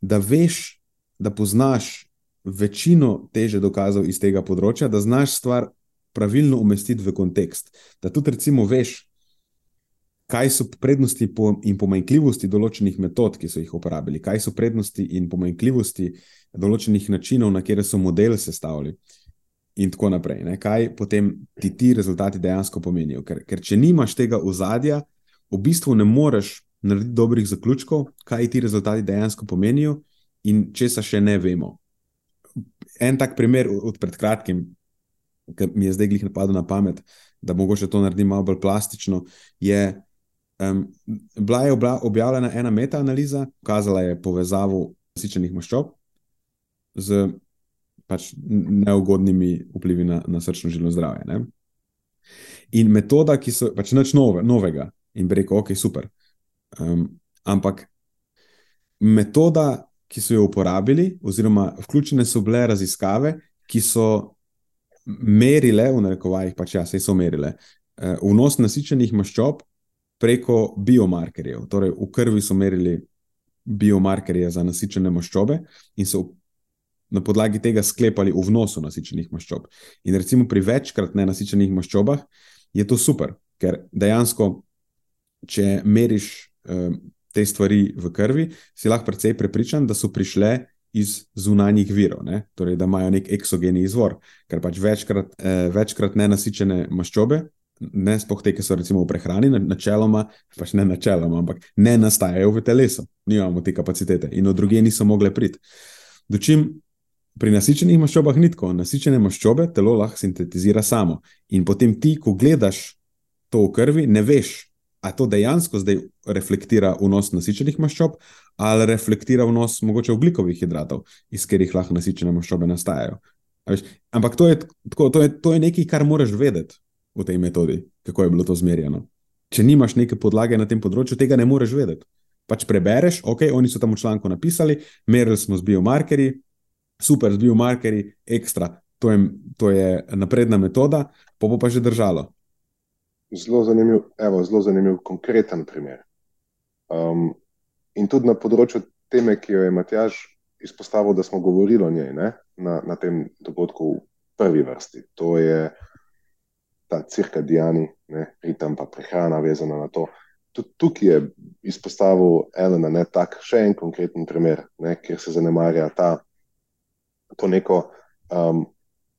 da veš, da poznaš večino teže dokazov iz tega področja, da znaš stvar pravilno umestiti v kontekst. Da tudi, recimo, veš, kaj so prednosti in pomanjkljivosti določenih metod, ki so jih uporabili, kaj so prednosti in pomanjkljivosti določenih načinov, na kere so modele sestavljali. In tako naprej. Ne? Kaj potem ti ti rezultati dejansko pomenijo? Ker, ker če nimaš tega ozadja, v bistvu ne moreš narediti dobrih zaključkov, kaj ti rezultati dejansko pomenijo in česa še ne vemo. En tak primer od pred kratkim, ki mi je zdaj glih napadlo na pamet, da mogoče to naredim malo bolj plastično, je. Um, bila je objavljena ena metaanaliza, pokazala je povezavo nasičenih maščob z pač neugodnimi vplivi na, na srčno-žilno zdravje. Ne? In metoda, ki so pač nič nove, novega, in bi rekel, ok, super. Um, ampak metoda, ki so jo uporabili, oziroma vključene so bile raziskave, ki so merile, v narekovajih, pač ja, se so merile, uh, vnos nasičenih maščob preko biomarkerjev. Torej, v krvi so merili biomarkerje za nasičene maščobe in so na podlagi tega sklepali v vnosu nasičenih maščob. In recimo pri večkrat nenasičenih maščobah je to super, ker dejansko, če meriš um, te stvari v krvi, si lahko precej prepričan, da so prišle iz zunanjih virov, ne? torej da imajo nek eksogeni izvor, ker pač večkrat, eh, večkrat nenasičene maščobe. Ne spoh te, ki so recimo v prehrani, načeloma, pač ne načeloma, ampak ne nastajajo v telesu, nimamo te kapacitete in od druge niso mogle priti. Dočim Pri nasičenih maščobah ni tako. Nasičene maščobe telo lahko sintetizira samo. In potem ti, ko gledaš to v krvi, ne veš, ali to dejansko zdaj reflektira vnos nasičenih maščob ali reflektira vnos mogoče oglikovih hidratov, iz katerih lahko nasičene maščobe nastajajo. Ampak to je, tako, to, je, to je nekaj, kar moraš vedeti v tej metodi, kako je bilo to zmerjeno. Če nimaš neke podlage na tem področju, tega ne moreš vedeti. Pač prebereš, ok, oni so tam v članku napisali, merili smo z biomarkerji, super, z biomarkerji, ekstra. To je, to je napredna metoda, pa bo pa že držalo. Zelo zanimiv, evo, zelo zanimiv, konkreten primer. Um, in tudi na področju teme, ki jo je Matjaž izpostavil, da smo govorili o njej ne, na, na tem dogodku v prvi vrsti. To je ta cirkadijani ritem, pa prehrana, vezana na to. Tudi tukaj je izpostavil Elena, ne, tak, še en konkreten primer, ne, kjer se zanemarja ta to neko um,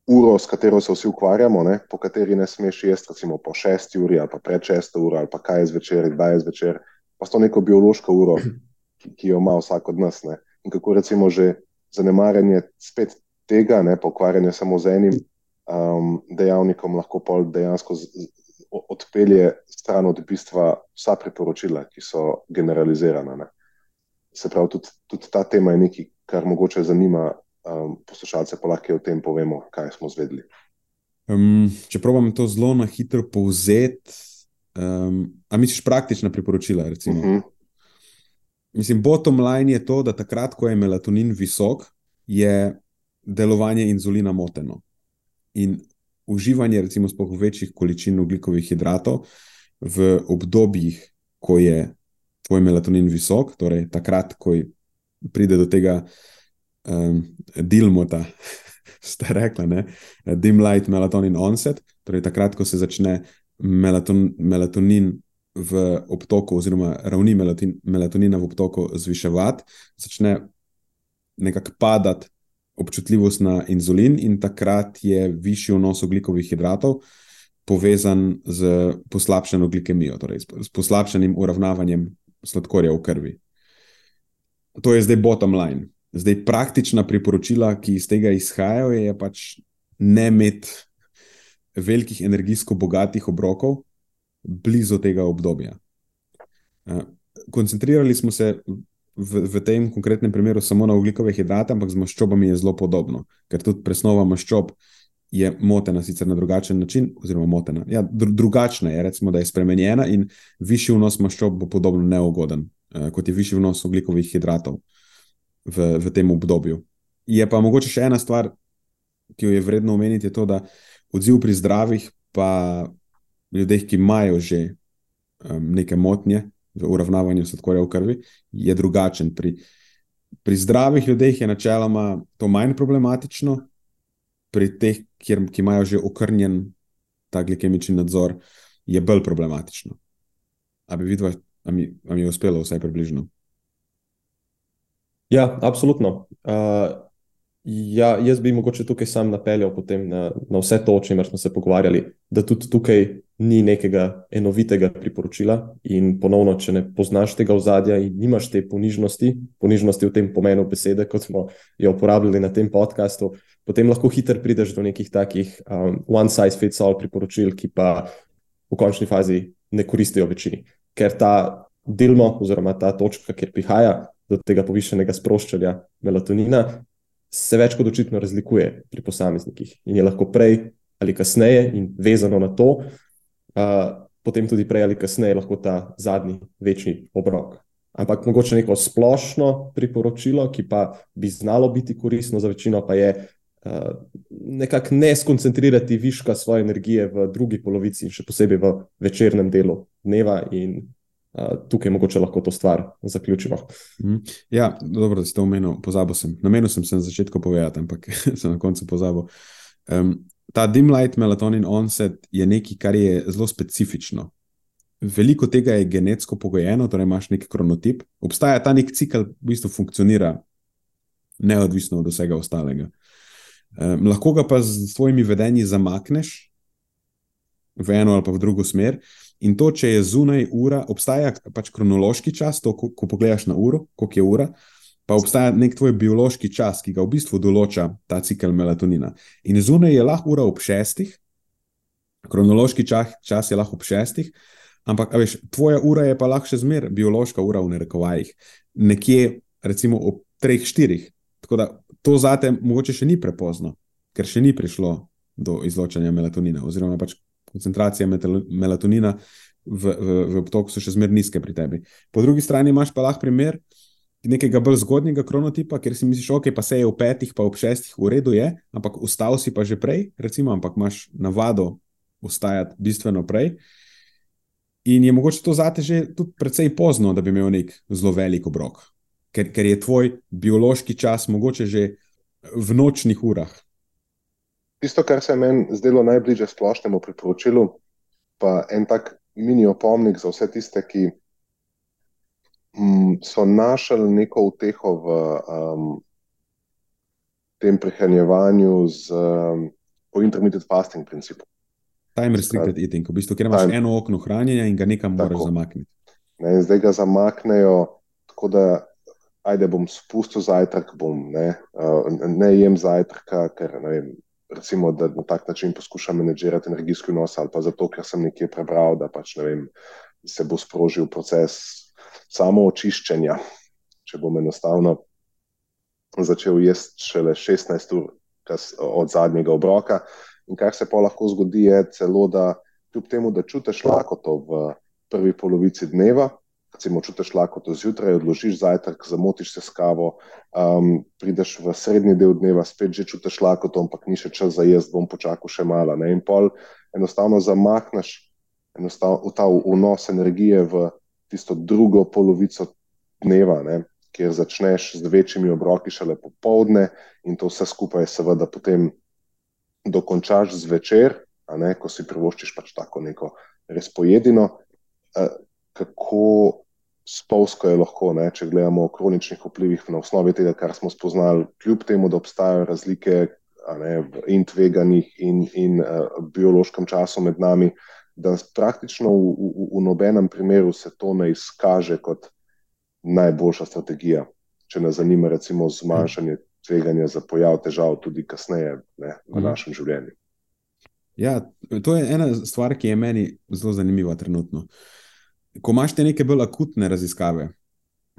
uro, s katero se vsi ukvarjamo, ne, po kateri ne smeš jesti, recimo po šesti uri ali pa pred šesto uro ali pa kaj je zvečer, kdaj je zvečer, pa to neko biološko uro, ki, ki jo ima vsak od nas. Ne. In kako recimo že zanemarjanje spet tega, ne pa ukvarjanje samo z enim um, dejavnikom, lahko pol dejansko z, z, odpelje stran od bistva vsa priporočila, ki so generalizirana. Ne. Se pravi, tudi, tudi ta tema je nekaj, kar mogoče zanima um, poslušalce, pa lahko o tem povemo, kaj smo zvedeli. Um, če pravim to zelo na hitro povzeti, um, a misliš praktična priporočila? Uh mhm. -huh. Mislim, bottom line je to, da takrat, ko je melatonin visok, je delovanje inzulina moteno. In uživanje, recimo, spoh večjih količin ugljikovih hidratov v obdobjih, ko je tvoj melatonin visok, torej takrat, ko pride do tega um, dilmota, [laughs] ste rekli, ne? dim light melatonin onset, torej takrat, ko se začne melaton, melatonin v obtoku, oziroma ravni melatin, melatonina v obtoku zviševati, začne nekako padati občutljivost na inzulin, in takrat je višji vnos oglikovih hidratov. Povezan z poslabšano glikemijo, torej s poslabšanim uravnavanjem sladkorja v krvi. To je zdaj bottom line. Zdaj, praktična priporočila, ki iz tega izhajajo, je pač ne imeti velikih energijsko bogatih obrokov blizu tega obdobja. Eh, koncentrirali smo se v, v tem konkretnem primeru samo na ugljikove hidrate, ampak z maščobami je zelo podobno, ker tudi presnova maščob je motena, sicer na drugačen način, oziroma motena. Ja, dru, drugačna je, recimo, da je spremenjena in višji vnos maščob bo podobno neugoden, eh, kot je višji vnos ugljikovih hidratov v, v tem obdobju. Je pa mogoče še ena stvar, ki jo je vredno omeniti, je to, da odziv pri zdravih, pa ljudeh, ki imajo že um, neke motnje v uravnavanju sladkorja v krvi, je drugačen. Pri, pri zdravih ljudeh je načeloma to manj problematično, pri teh, kjer, ki imajo že okrnjen ta glikemični nadzor, je bolj problematično. A bi vidva, a mi, mi je uspelo vsaj približno? Ja, absolutno. Uh, ja, jaz bi mogoče tukaj sam napeljal na, na vse to, o čemer smo se pogovarjali, da tudi tukaj ni nekega enovitega priporočila. In ponovno, če ne poznaš tega ozadja in nimaš te ponižnosti, ponižnosti v tem pomenu besede, kot smo jo uporabljali na tem podkastu, potem lahko hitro prideš do nekih takih um, one size fits all priporočil, ki pa v končni fazi ne koristijo večini. Ker ta delmo, oziroma ta točka, kjer prihaja do tega povišenega sproščanja melatonina, se več kot očitno razlikuje pri posameznikih in je lahko prej ali kasneje, in vezano na to, uh, potem tudi prej ali kasneje lahko ta zadnji večji obrok. Ampak mogoče neko splošno priporočilo, ki pa bi znalo biti koristno za večino, pa je uh, nekako ne skoncentrirati viška svoje energije v drugi polovici, še posebej v večernem delu dneva in tukaj mogoče lahko to stvar zaključimo. Mhm. Ja, dobro, da ste omenili, pozabil sem. Namenil sem se na začetku povedati, ampak [laughs] sem na koncu pozabil. Um, ta dim light melatonin onset je nekaj, kar je zelo specifično. Veliko tega je genetsko pogojeno, torej imaš neki kronotip. Obstaja ta nek cikl, v bistvu funkcionira neodvisno od vsega ostalega. Um, lahko ga pa z svojimi vedenji zamakneš v eno ali pa v drugo smer. In to, če je zunaj ura, obstaja pač kronološki čas, to, ko, ko pogledaš na uro, koliko je ura, pa obstaja nek tvoj biološki čas, ki ga v bistvu določa ta cikl melatonina. In zunaj je lahko ura ob šestih, kronološki čas, čas je lahko ob šestih, ampak veš, tvoja ura je pa lahko še zmeraj biološka ura v narekovajih, nekje recimo ob treh, štirih. Tako da to zate mogoče še ni prepozno, ker še ni prišlo do izločanja melatonina, oziroma pač koncentracija melatonina v, v, v obtoku so še zmeraj nizke pri tebi. Po drugi strani imaš pa lahko primer nekega bolj zgodnjega kronotipa, ker si misliš, ok, pa se je v petih, pa v šestih, v redu je, ampak ustal si pa že prej, recimo, ampak imaš navado ustajati bistveno prej. In je mogoče to zate že tudi precej pozno, da bi imel nek zelo velik obrok, ker, ker je tvoj biološki čas mogoče že v nočnih urah. Tisto, kar se je meni zdelo najbližje splošnemu priporočilu, pa en tak mini opomnik za vse tiste, ki um, so našli neko uteho v um, tem prehranjevanju z um, intermittent fasting principom. Time restricted eating, v bistvu, ker imaš time. eno okno hranjenja in ga nekam moraš zamakniti. Ne, zdaj ga zamaknejo, tako da ajde bom spustil zajtrk, bom, ne, uh, ne jem zajtrka, ker ne vem recimo, da na tak način poskušam menedžirati energijski nos, ali pa zato, ker sem nekje prebral, da pač, vem, se bo sprožil proces samo očiščenja. Če bom enostavno začel jesti šele 16 ur od zadnjega obroka. In kar se pa lahko zgodi, je celo, da kljub temu, da čutiš lakoto v prvi polovici dneva, recimo, čutiš lakoto zjutraj, odložiš zajtrk, zamotiš se s kavo, um, prideš v srednji del dneva, spet že čutiš lakoto, ampak ni še čas za jesti, bom počakal še malo. Ne? In pol enostavno zamakneš enostavno, ta vnos energije v tisto drugo polovico dneva, ne? kjer začneš z večjimi obroki šele popovdne in to vse skupaj seveda potem dokončaš zvečer, ko si privoščiš pač tako neko res pojedino. Uh, kako spolsko je lahko, ne, če gledamo o kroničnih vplivih na osnovi tega, kar smo spoznali, kljub temu, da obstajajo razlike ne, in tveganih in, in uh, biološkem času med nami, da praktično v, v, v nobenem primeru se to ne izkaže kot najboljša strategija, če nas zanima recimo zmanjšanje tveganja za pojav težav tudi kasneje ne, v mhm. našem življenju. Ja, to je ena stvar, ki je meni zelo zanimiva trenutno. Uh, ko imaš te neke bolj akutne raziskave,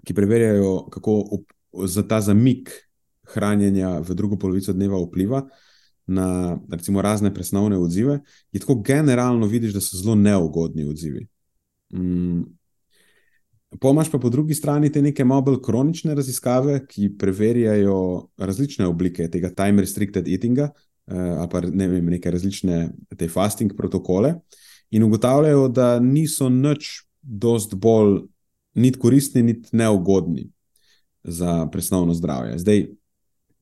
ki preverjajo, kako za ta zamik hranjenja v drugo polovico dneva vpliva na recimo, razne presnovne odzive, je tako generalno vidiš, da so zelo neugodni odzivi. Mm. Pomaž pa po drugi strani te neke malo bolj kronične raziskave, ki preverjajo različne oblike tega time restricted eatinga, eh, ali pa ne vem, neke različne te fasting protokole, in ugotavljajo, da niso nič dost bolj niti koristni, niti neugodni za presnovno zdravje. Zdaj,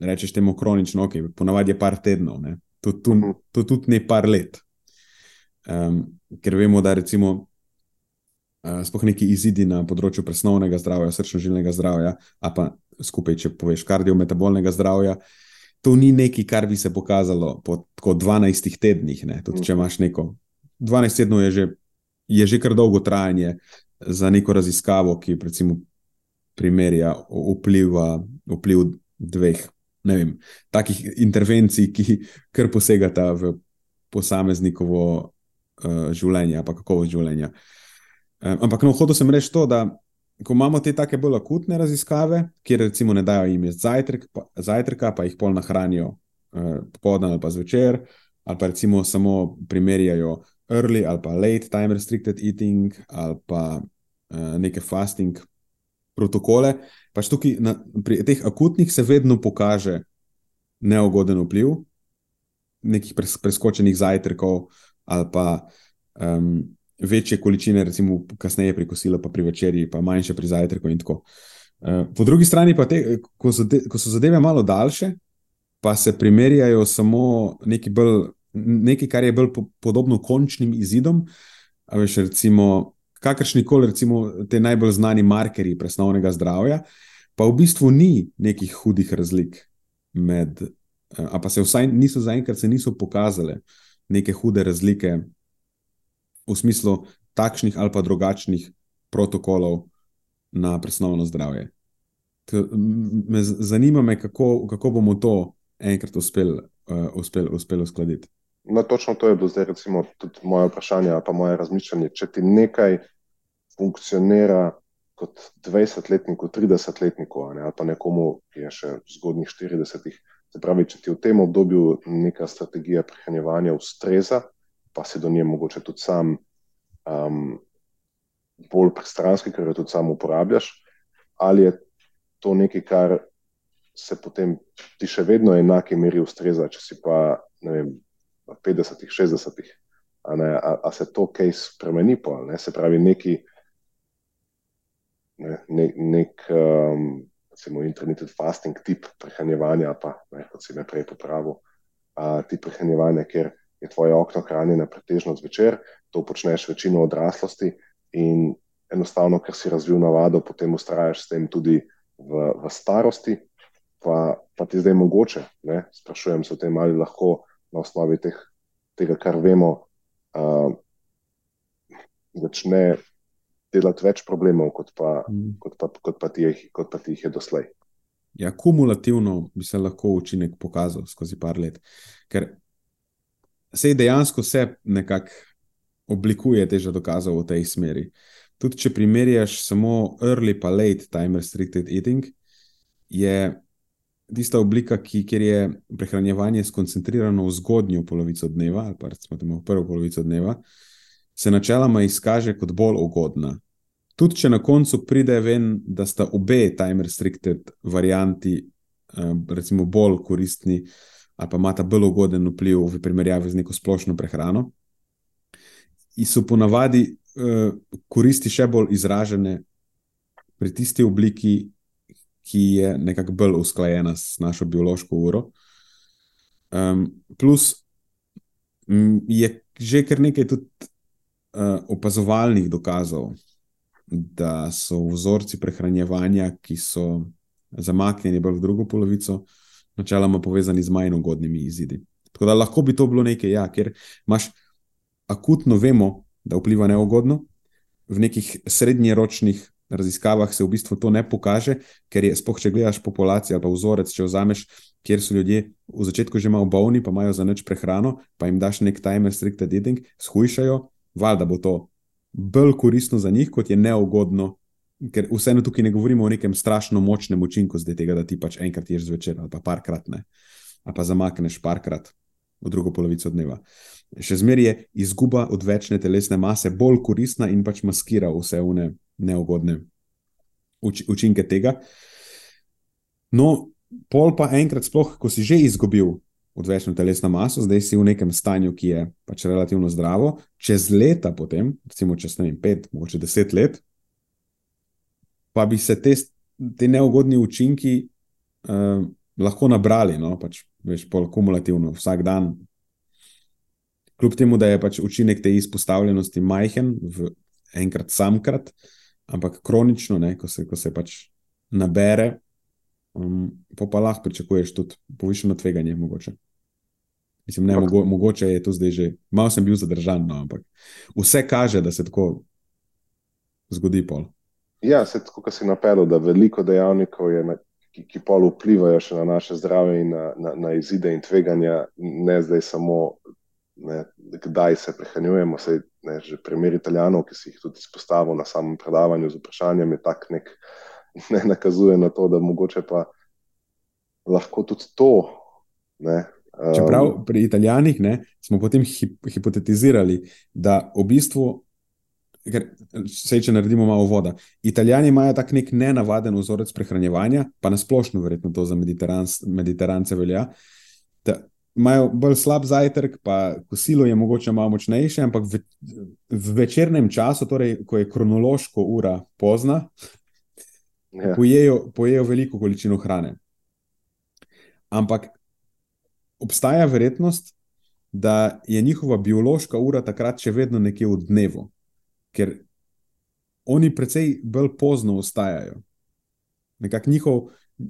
rečeš temu kronično, ok, ponavadi je par tednov, ne? to, to tudi ne par let. Um, ker vemo, da recimo uh, sploh neki izidi na področju presnovnega zdravja, srčno-žilnega zdravja, a pa skupaj, če poveš, kardiometabolnega zdravja, to ni nekaj, kar bi se pokazalo po 12 tednih. Tudi če imaš neko 12 tednov, je že, je že kar dolgo trajanje za neko raziskavo, ki recimo primerja vpliva, vpliv dveh vem, takih intervencij, ki kar posegata v posameznikovo uh, življenje, pa kakovost življenja. Um, ampak no, hotel sem reči to, da ko imamo te tako bolj akutne raziskave, kjer recimo ne dajo jim zajtrk, zajtrka, pa jih pol nahranijo uh, popoldan ali pa zvečer, ali pa recimo samo primerjajo early ali pa late time restricted eating ali pa uh, neke fasting protokole. Pač tukaj na, pri teh akutnih se vedno pokaže neugoden vpliv nekih pres, preskočenih zajtrkov ali pa um, večje količine, recimo, kasneje pri kosilu, pa pri večerji, pa manjše pri zajtrku. Uh, po drugi strani, pa te, ko, so de, ko so zadeve malo daljše, pa se primerjajo samo nekaj, bolj, nekaj kar je bolj po, podobno končnim izidom. Veš, recimo, kakršni koli, recimo, te najbolj znani markerji presnovnega zdravja, pa v bistvu ni nekih hudih razlik med. A pa se vsaj niso zaenkrat se niso pokazale neke hude razlike v smislu takšnih ali pa drugačnih protokolov na presnovno zdravje. Me zanima, me, kako, kako bomo to enkrat uspeli uh, uspel, uspel uskladiti. No, točno to je bilo zdaj, recimo, tudi moje vprašanje, pa moje razmišljanje. Če ti nekaj funkcionira kot 20-letniku, 30-letniku, ali pa nekomu, ki je še v zgodnjih 40-ih, se pravi, če ti v tem obdobju neka strategija prehranjevanja ustreza, pa si do nje mogoče tudi sam um, bolj pristranski, ker jo tudi sam uporabljaš, ali je to nekaj, kar se potem ti še vedno v enaki meri ustreza, če si pa vem, v 50-ih, 60-ih. A, a, a se to kaj spremeni, pa, ne? se pravi, neki, ne, ne, nek um, recimo, intermittent fasting tip prehranjevanja, pa ne, kot si me prej popravil, uh, tip prehranjevanja, ker je tvoje okno hranjeno pretežno zvečer, to počneš večino odraslosti in enostavno, ker si razvil navado, potem ustrajaš s tem tudi v, v starosti. Pa, pa ti zdaj mogoče, ne? sprašujem se o tem, ali lahko na osnovi teh, tega, kar vemo, uh, začne delati več problemov, kot pa, mm. kot pa, kot pa, ti, je, kot pa ti jih je doslej. Ja, kumulativno bi se lahko učinek pokazal skozi par let. Ker se dejansko se nekako oblikuje teža dokazov v tej smeri. Tudi če primerjaš samo early pa late time restricted eating, je tista oblika, ki, kjer je prehranjevanje skoncentrirano v zgodnjo polovico dneva, ali pa recimo temu prvo polovico dneva, se načeloma izkaže kot bolj ugodna. Tudi če na koncu pride ven, da sta obe time restricted varianti, eh, recimo, bolj koristni, ali pa imata bolj ugoden vpliv v primerjavi z neko splošno prehrano. In so ponavadi uh, koristi še bolj izražene pri tisti obliki, ki je nekako bolj usklajena s našo biološko uro. Um, plus je že kar nekaj tudi uh, opazovalnih dokazov, da so vzorci prehranjevanja, ki so zamaknjeni bolj v drugo polovico, načeloma povezani z manj ugodnimi izidi. Tako da lahko bi to bilo nekaj, ja, ker imaš akutno, vemo, da vpliva neugodno, v nekih srednjeročnih raziskavah se v bistvu to ne pokaže, ker je, spoh, če gledaš populacijo ali pa vzorec, če vzameš, kjer so ljudje v začetku že malo bolni, pa imajo za noč prehrano, pa jim daš nek time restricted eating, shujšajo, valjda bo to bolj koristno za njih, kot je neugodno ker vseeno tukaj ne govorimo o nekem strašno močnem učinku, zdaj tega, da ti pač enkrat ješ zvečer ali pa parkrat ne, ali pa zamakneš parkrat v drugo polovico dneva. Še zmeraj je izguba odvečne telesne mase bolj koristna in pač maskira vse one neugodne uč učinke tega. No, pol pa enkrat, sploh, ko si že izgubil odvečno telesno maso, zdaj si v nekem stanju, ki je pač relativno zdravo, čez leta, potem, recimo čez ne vem, pet, mogoče deset let, pa bi se te, te neugodni učinki uh, lahko nabrali, no, pač veš, pol kumulativno, vsak dan. Kljub temu, da je pač učinek te izpostavljenosti majhen, v enkrat samkrat, ampak kronično, ne, ko, se, ko se pač nabere, um, pa, pa lahko pričakuješ tudi povišeno tveganje. Mogoče. Mislim, ne, mogo, mogoče je to zdaj že, malo sem bil zadržan, no, ampak vse kaže, da se tako zgodi. Pol. Ja, se tako, kot si napeljal, da veliko dejavnikov je, na, ki, ki pol vplivajo še na naše zdravje in na, na, na izide in tveganja, ne zdaj samo, ne, kdaj se prehranjujemo. Sej, ne, že primer italijanov, ki si jih tudi izpostavil na samem predavanju z vprašanjem, je tak nek [laughs] ne nakazuje na to, da mogoče pa lahko tudi to. Ne, um, Čeprav pri Italijanih ne, smo potem hip, hipotetizirali, da v bistvu, ker se če naredimo malo voda, Italijani imajo tak nek nenavaden vzorec prehranjevanja, pa nasplošno, verjetno to za mediterance velja. Imajo bolj slab zajtrk, pa kosilo je mogoče malo močnejše, ampak v, v večernem času, torej, ko je kronološko ura pozna, ja. pojejo, pojejo veliko količino hrane. Ampak obstaja verjetnost, da je njihova biološka ura takrat še vedno nekje v dnevu, ker oni precej bolj pozno vstajajo. Nekako njihov,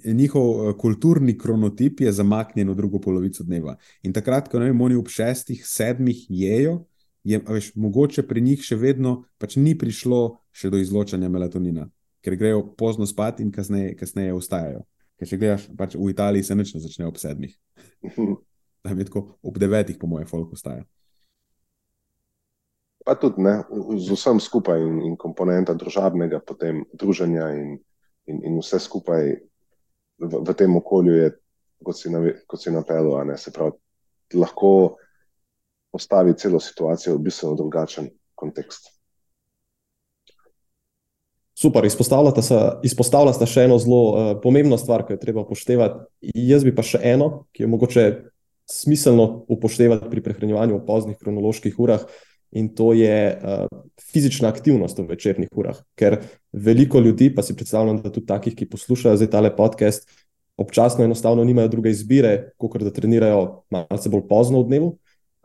njihov eh, kulturni kronotip je zamaknjen v drugo polovico dneva. In takrat, ko vem, oni ob šestih, sedmih jejo, je veš, mogoče pri njih še vedno pač ni prišlo še do izločanja melatonina ker grejo pozno spat in kasneje, kasneje vstajajo. Ker če gledaš, pač v Italiji se noč ne začne ob sedmih. [laughs] Tam je tako ob devetih, po mojem, folk vstaja. Pa tudi ne, z vsem skupaj in, in komponenta družabnega, potem druženja in, in, in vse skupaj v, v tem okolju je, kot si, si napeljal, se pravi, lahko postavi celo situacijo v bistveno drugačen kontekst. Super, izpostavljata se, izpostavlja se še eno zelo uh, pomembno stvar, ki jo treba upoštevati. Jaz bi pa še eno, ki je mogoče smiselno upoštevati pri prehranjevanju v poznih kronoloških urah, in to je uh, fizična aktivnost v večernih urah. Ker veliko ljudi, pa si predstavljam, da tudi takih, ki poslušajo zdaj tale podcast, občasno enostavno nimajo druge izbire, kot da trenirajo malce bolj pozno v dnevu.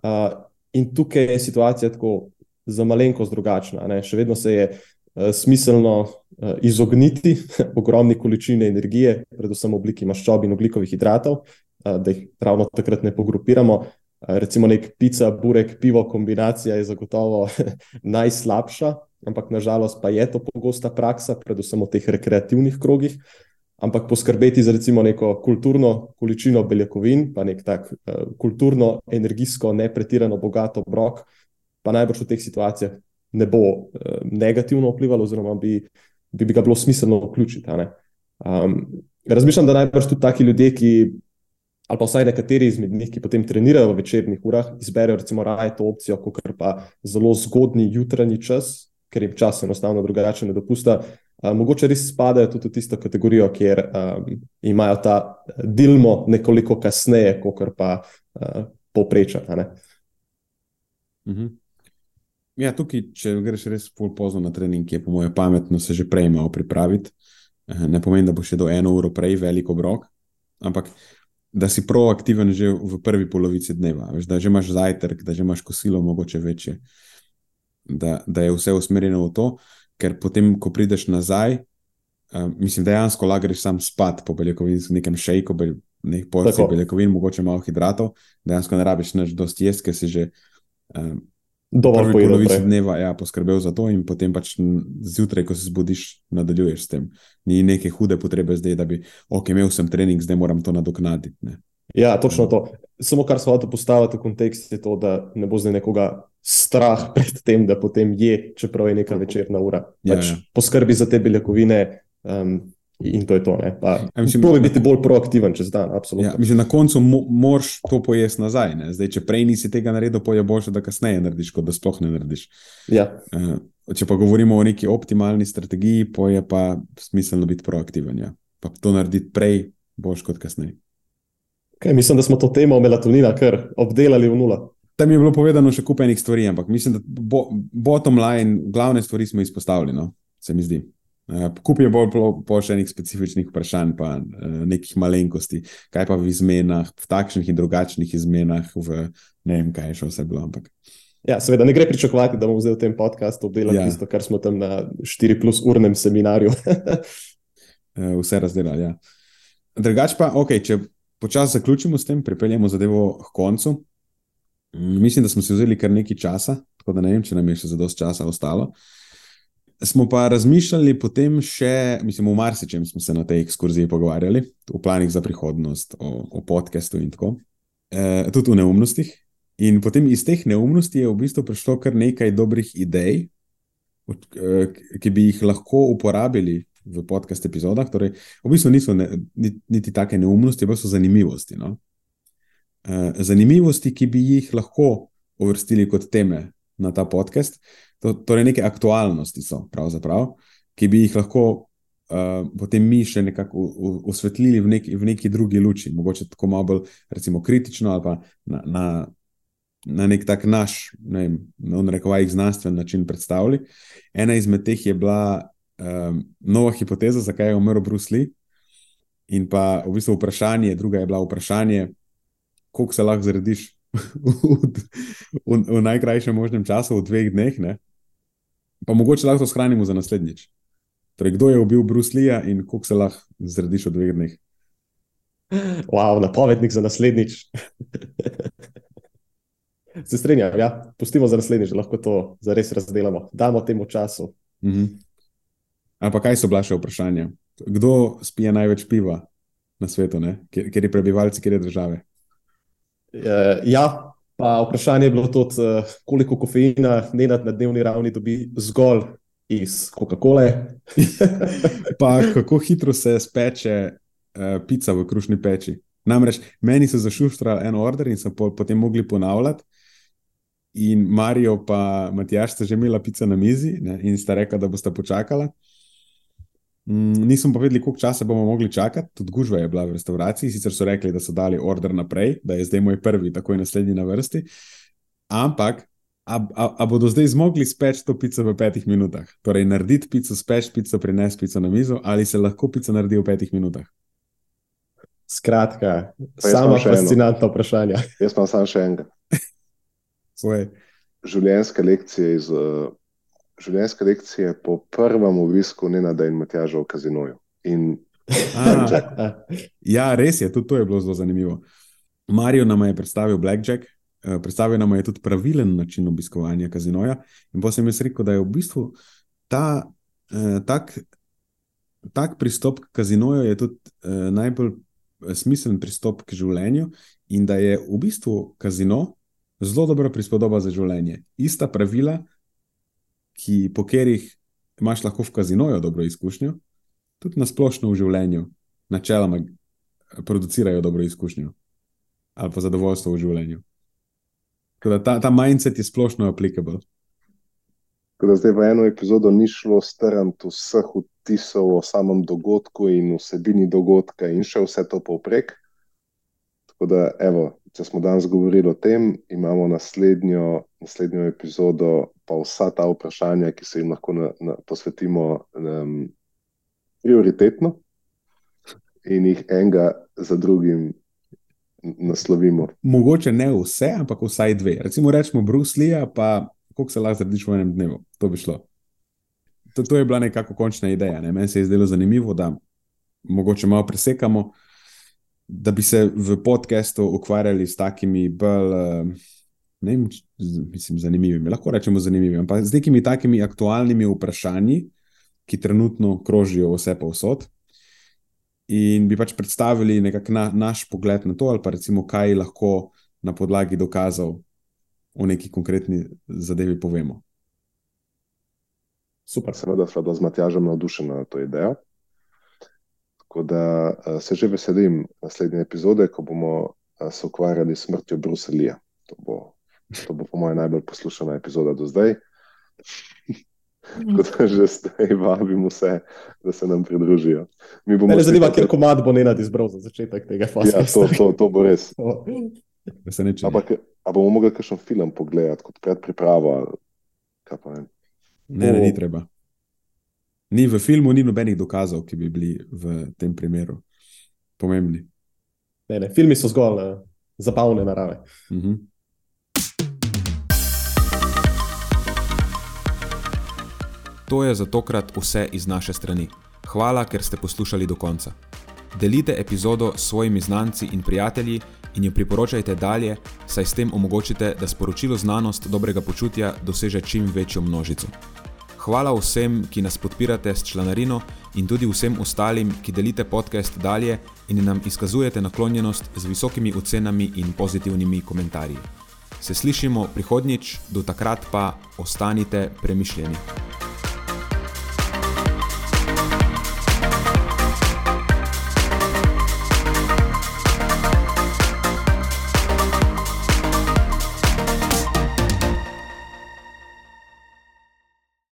Uh, in tukaj je situacija tako za malenkost drugačna. Ne? Še vedno se je. Eh, smiselno eh, izogniti [laughs] ogromni količini energije, predvsem v obliki maščob in oglikovih hidratov, da jih ravno takrat ne pogrupiramo. Recimo nek pica, burek, pivo, kombinacija je zagotovo [laughs] najslabša, ampak nažalost pa je to pogosta praksa, predvsem v teh rekreativnih krogih. Ampak poskrbeti za recimo neko kulturno količino beljakovin, pa nek tak kulturno, energijsko, ne pretirano bogat obrok, pa najbrž v teh situacijah ne bo uh, negativno vplivalo, oziroma bi, bi, bi ga bilo smiselno vključiti. Um, razmišljam, da najbrž tudi taki ljudje, ki, ali pa vsaj nekateri izmed njih, ki potem trenirajo v večernih urah, izberejo recimo raje to opcijo, kot pa zelo zgodni jutranji čas, ker jim čas enostavno drugače ne dopusta. Uh, mogoče res spadajo tudi v tisto kategorijo, kjer um, imajo ta dilmo nekoliko kasneje, kot pa uh, povprečje. Mhm. Ja, tukaj, če greš res pozno na trening, je po mojem pametno se že prej malo pripraviti. Eh, ne pomeni, da bo še do eno uro prej veliko obrok, ampak da si proaktiven že v prvi polovici dneva. Veš, da že imaš zajtrk, da že imaš kosilo, mogoče večje. Da, da je vse usmerjeno v to, ker potem, ko prideš nazaj, uh, mislim, dejansko lahko greš sam spat po beljakovini, v nekem šejku, nekaj porcij beljakovin, mogoče malo hidratov, dejansko ne rabiš več dosti jesti, ker si že. Uh, dovolj polovici dneva ja, poskrbel za to, in potem pač zjutraj, ko se zbudiš, nadaljuješ s tem. Ni neke hude potrebe zdaj, da bi, ok, imel sem trening, zdaj moram to nadoknaditi. Ne. Ja, točno to. Samo kar smo hočeli postaviti v kontekst, je to, da ne bo zdaj nekoga strah [laughs] pred tem, da potem je, čeprav je neka večerna ura. Ja, pač ja. Poskrbi za te beljakovine. Um, In to je to. Ja, mislim, Probi biti bolj proaktiven čez dan. Ja, mislim, na koncu mo moraš to pojesti nazaj. Zdaj, če prej nisi tega naredil, pa je boljše, da kasneje narediš, kot da sploh ne narediš. Ja. Uh, če pa govorimo o neki optimalni strategiji, pa je pa smiselno biti proaktiven. Ja. Pa to narediti prej, boljš kot kasneje. Okay, mislim, da smo to temo melatonina kar obdelali v nula. Tam je bilo povedano še kupenih stvari, ampak mislim, da bo, bottom line, glavne stvari smo izpostavili, no? se mi zdi. Uh, kup je bolj po še nekih specifičnih vprašanj, pa uh, nekih malenkosti, kaj pa v izmenah, v takšnih in drugačnih izmenah, v ne vem, kaj je še vse bilo. Ampak. Ja, seveda ne gre pričakovati, da bomo zdaj v tem podkastu obdelali ja. tisto, kar smo tam na 4-plus urnem seminarju. uh, [laughs] vse razdelali. Ja. Drugač pa, okay, če počasi zaključimo s tem, pripeljemo zadevo k koncu. Mm, mislim, da smo si vzeli kar nekaj časa, tako da ne vem, če nam je še za dosti časa ostalo. Uh, Smo pa razmišljali potem še, mislim, v marsičem smo se na tej ekskurziji pogovarjali, v planih za prihodnost, o, o podkastu in tako, e, tudi v neumnostih. In potem iz teh neumnosti je v bistvu prišlo kar nekaj dobrih idej, e, ki bi jih lahko uporabili v podcast epizodah. Torej, v bistvu niso ne, niti take neumnosti, pa so zanimivosti. No? E, zanimivosti, ki bi jih lahko uvrstili kot teme na ta podcast. To, torej, neke aktualnosti so, ki bi jih lahko uh, potem mi še nekako osvetlili v, nek, v neki drugi luči, mogoče tako malo bolj recimo, kritično ali pa na, na, na nek tak naš, ne vem, na rekovajih znanstven način predstavili. Ena izmed teh je bila um, nova hipoteza, zakaj je umrl Bruce Lee. In pa v bistvu vprašanje, druga je bila vprašanje, koliko se lahko zrediš v, v, najkrajšem možnem času, v dveh dneh. Ne? Pa mogoče lahko to shranimo za naslednjič. Torej, kdo je ubil Bruslija in koliko se lahko zrediš v dveh dneh? Wow, napovednik za naslednjič. se strinjam, ja, pustimo za naslednjič, lahko to zares razdelamo. Damo temu času. Uh -huh. Ampak kaj so bila še vprašanja? Kdo spije največ piva na svetu, ker je prebivalci, kjer je države? Uh, ja, pa vprašanje je bilo tudi, uh, koliko kofeina Nenad na dnevni ravni dobi zgolj iz Coca-Cola. [laughs] pa kako hitro se speče uh, pica v krušni peči. Namreč meni so zašuštrali en order in so po, potem mogli ponavljati. In Marijo pa Matjaš sta že imela pico na mizi ne, in sta rekla, da boste počakala. Mm, nisem pa vedel, koliko časa bomo mogli čakati, tudi gužva je bila v restavraciji. Sicer so rekli, da so dali order naprej, da je zdaj moj prvi, tako je naslednji na vrsti. Ampak, a, a, a bodo zdaj zmogli speč to pico v petih minutah? Torej, narediti pico, speč pico, prinesti pico na mizo, ali se lahko pico naredi v petih minutah? Skratka, samo fascinantno vprašanje. Jaz imam samo še enega. Življenjske lekcije iz uh, življenjske lekcije po prvem obisku Nenada in Matjaža v kazinoju. In [laughs] ja, res je, tudi to je bilo zelo zanimivo. Marijo nam je predstavil Blackjack, eh, predstavil nam je tudi pravilen način obiskovanja kazinoja. In pa sem jaz rekel, da je v bistvu ta eh, tak, tak pristop k kazinoju tudi eh, najbolj smiseln pristop k življenju, in da je v bistvu kazino zelo dobra prispodoba za življenje. Ista pravila, ki, po katerih imaš lahko v kazinoju dobro izkušnjo, tudi na splošno v življenju, načeloma producirajo dobro izkušnjo ali pa zadovoljstvo v življenju. Ta, ta mindset je splošno applicable. Da zdaj v eno epizodo ni šlo strniti vseh vtisov o samem dogodku in vsebini dogodka, in še vse to povprek. Tako da, evo, če smo danes govorili o tem, imamo naslednjo, naslednjo epizodo, pa vsa ta vprašanja, ki se jim lahko na, na, posvetimo um, prioritetno in jih enega za drugim naslovimo. Mogoče ne vse, ampak vsaj dve. Recimo, rečemo Lee, pa koliko se lahko zrediš v enem dnevu. To bi šlo. To, to je bila nekako končna ideja. Ne? Meni se je zdelo zanimivo, da mogoče malo presekamo da bi se v podkastu ukvarjali s takimi bolj, eh, ne vem, mislim, zanimivimi, lahko rečemo zanimivimi, ampak z nekimi takimi aktualnimi vprašanji, ki trenutno krožijo vse povsod. In bi pač predstavili na, naš pogled na to, ali pa recimo, kaj lahko na podlagi dokazov o neki konkretni zadevi povemo. Super, seveda, da z Matjažem navdušen na to idejo. Tako da uh, se že veselim naslednje epizode, ko bomo uh, se ukvarjali s smrtjo Bruselja. To bo, to bo, po mojem, najbolj poslušana epizoda do zdaj. [laughs] Tako da že zdaj vabim vse, da se nam pridružijo. Mi bomo Me zanima, spet- ker komad bo Nenad izbral za začetek tega Ja, podcasta. to, to, to bo res. [laughs] Ampak, a bomo mogli kakšen film pogledati kot predpriprava? Kaj pa vem. Ne, ne, ni treba. Ni v filmu, ni nobenih dokazov, ki bi bili v tem primeru pomembni. Ne, ne, filmi so zgolj uh, zabavne narave. Mhm. To je za tokrat vse iz naše strani. Hvala, ker ste poslušali do konca. Delite epizodo s svojimi znanci in prijatelji in jo priporočajte dalje, saj s tem omogočite, da sporočilo znanost dobrega počutja doseže čim večjo množico. Hvala vsem, ki nas podpirate s članarino in tudi vsem ostalim, ki delite podcast dalje in nam izkazujete naklonjenost z visokimi ocenami in pozitivnimi komentarji. Se slišimo prihodnjič, do takrat pa ostanite premišljeni.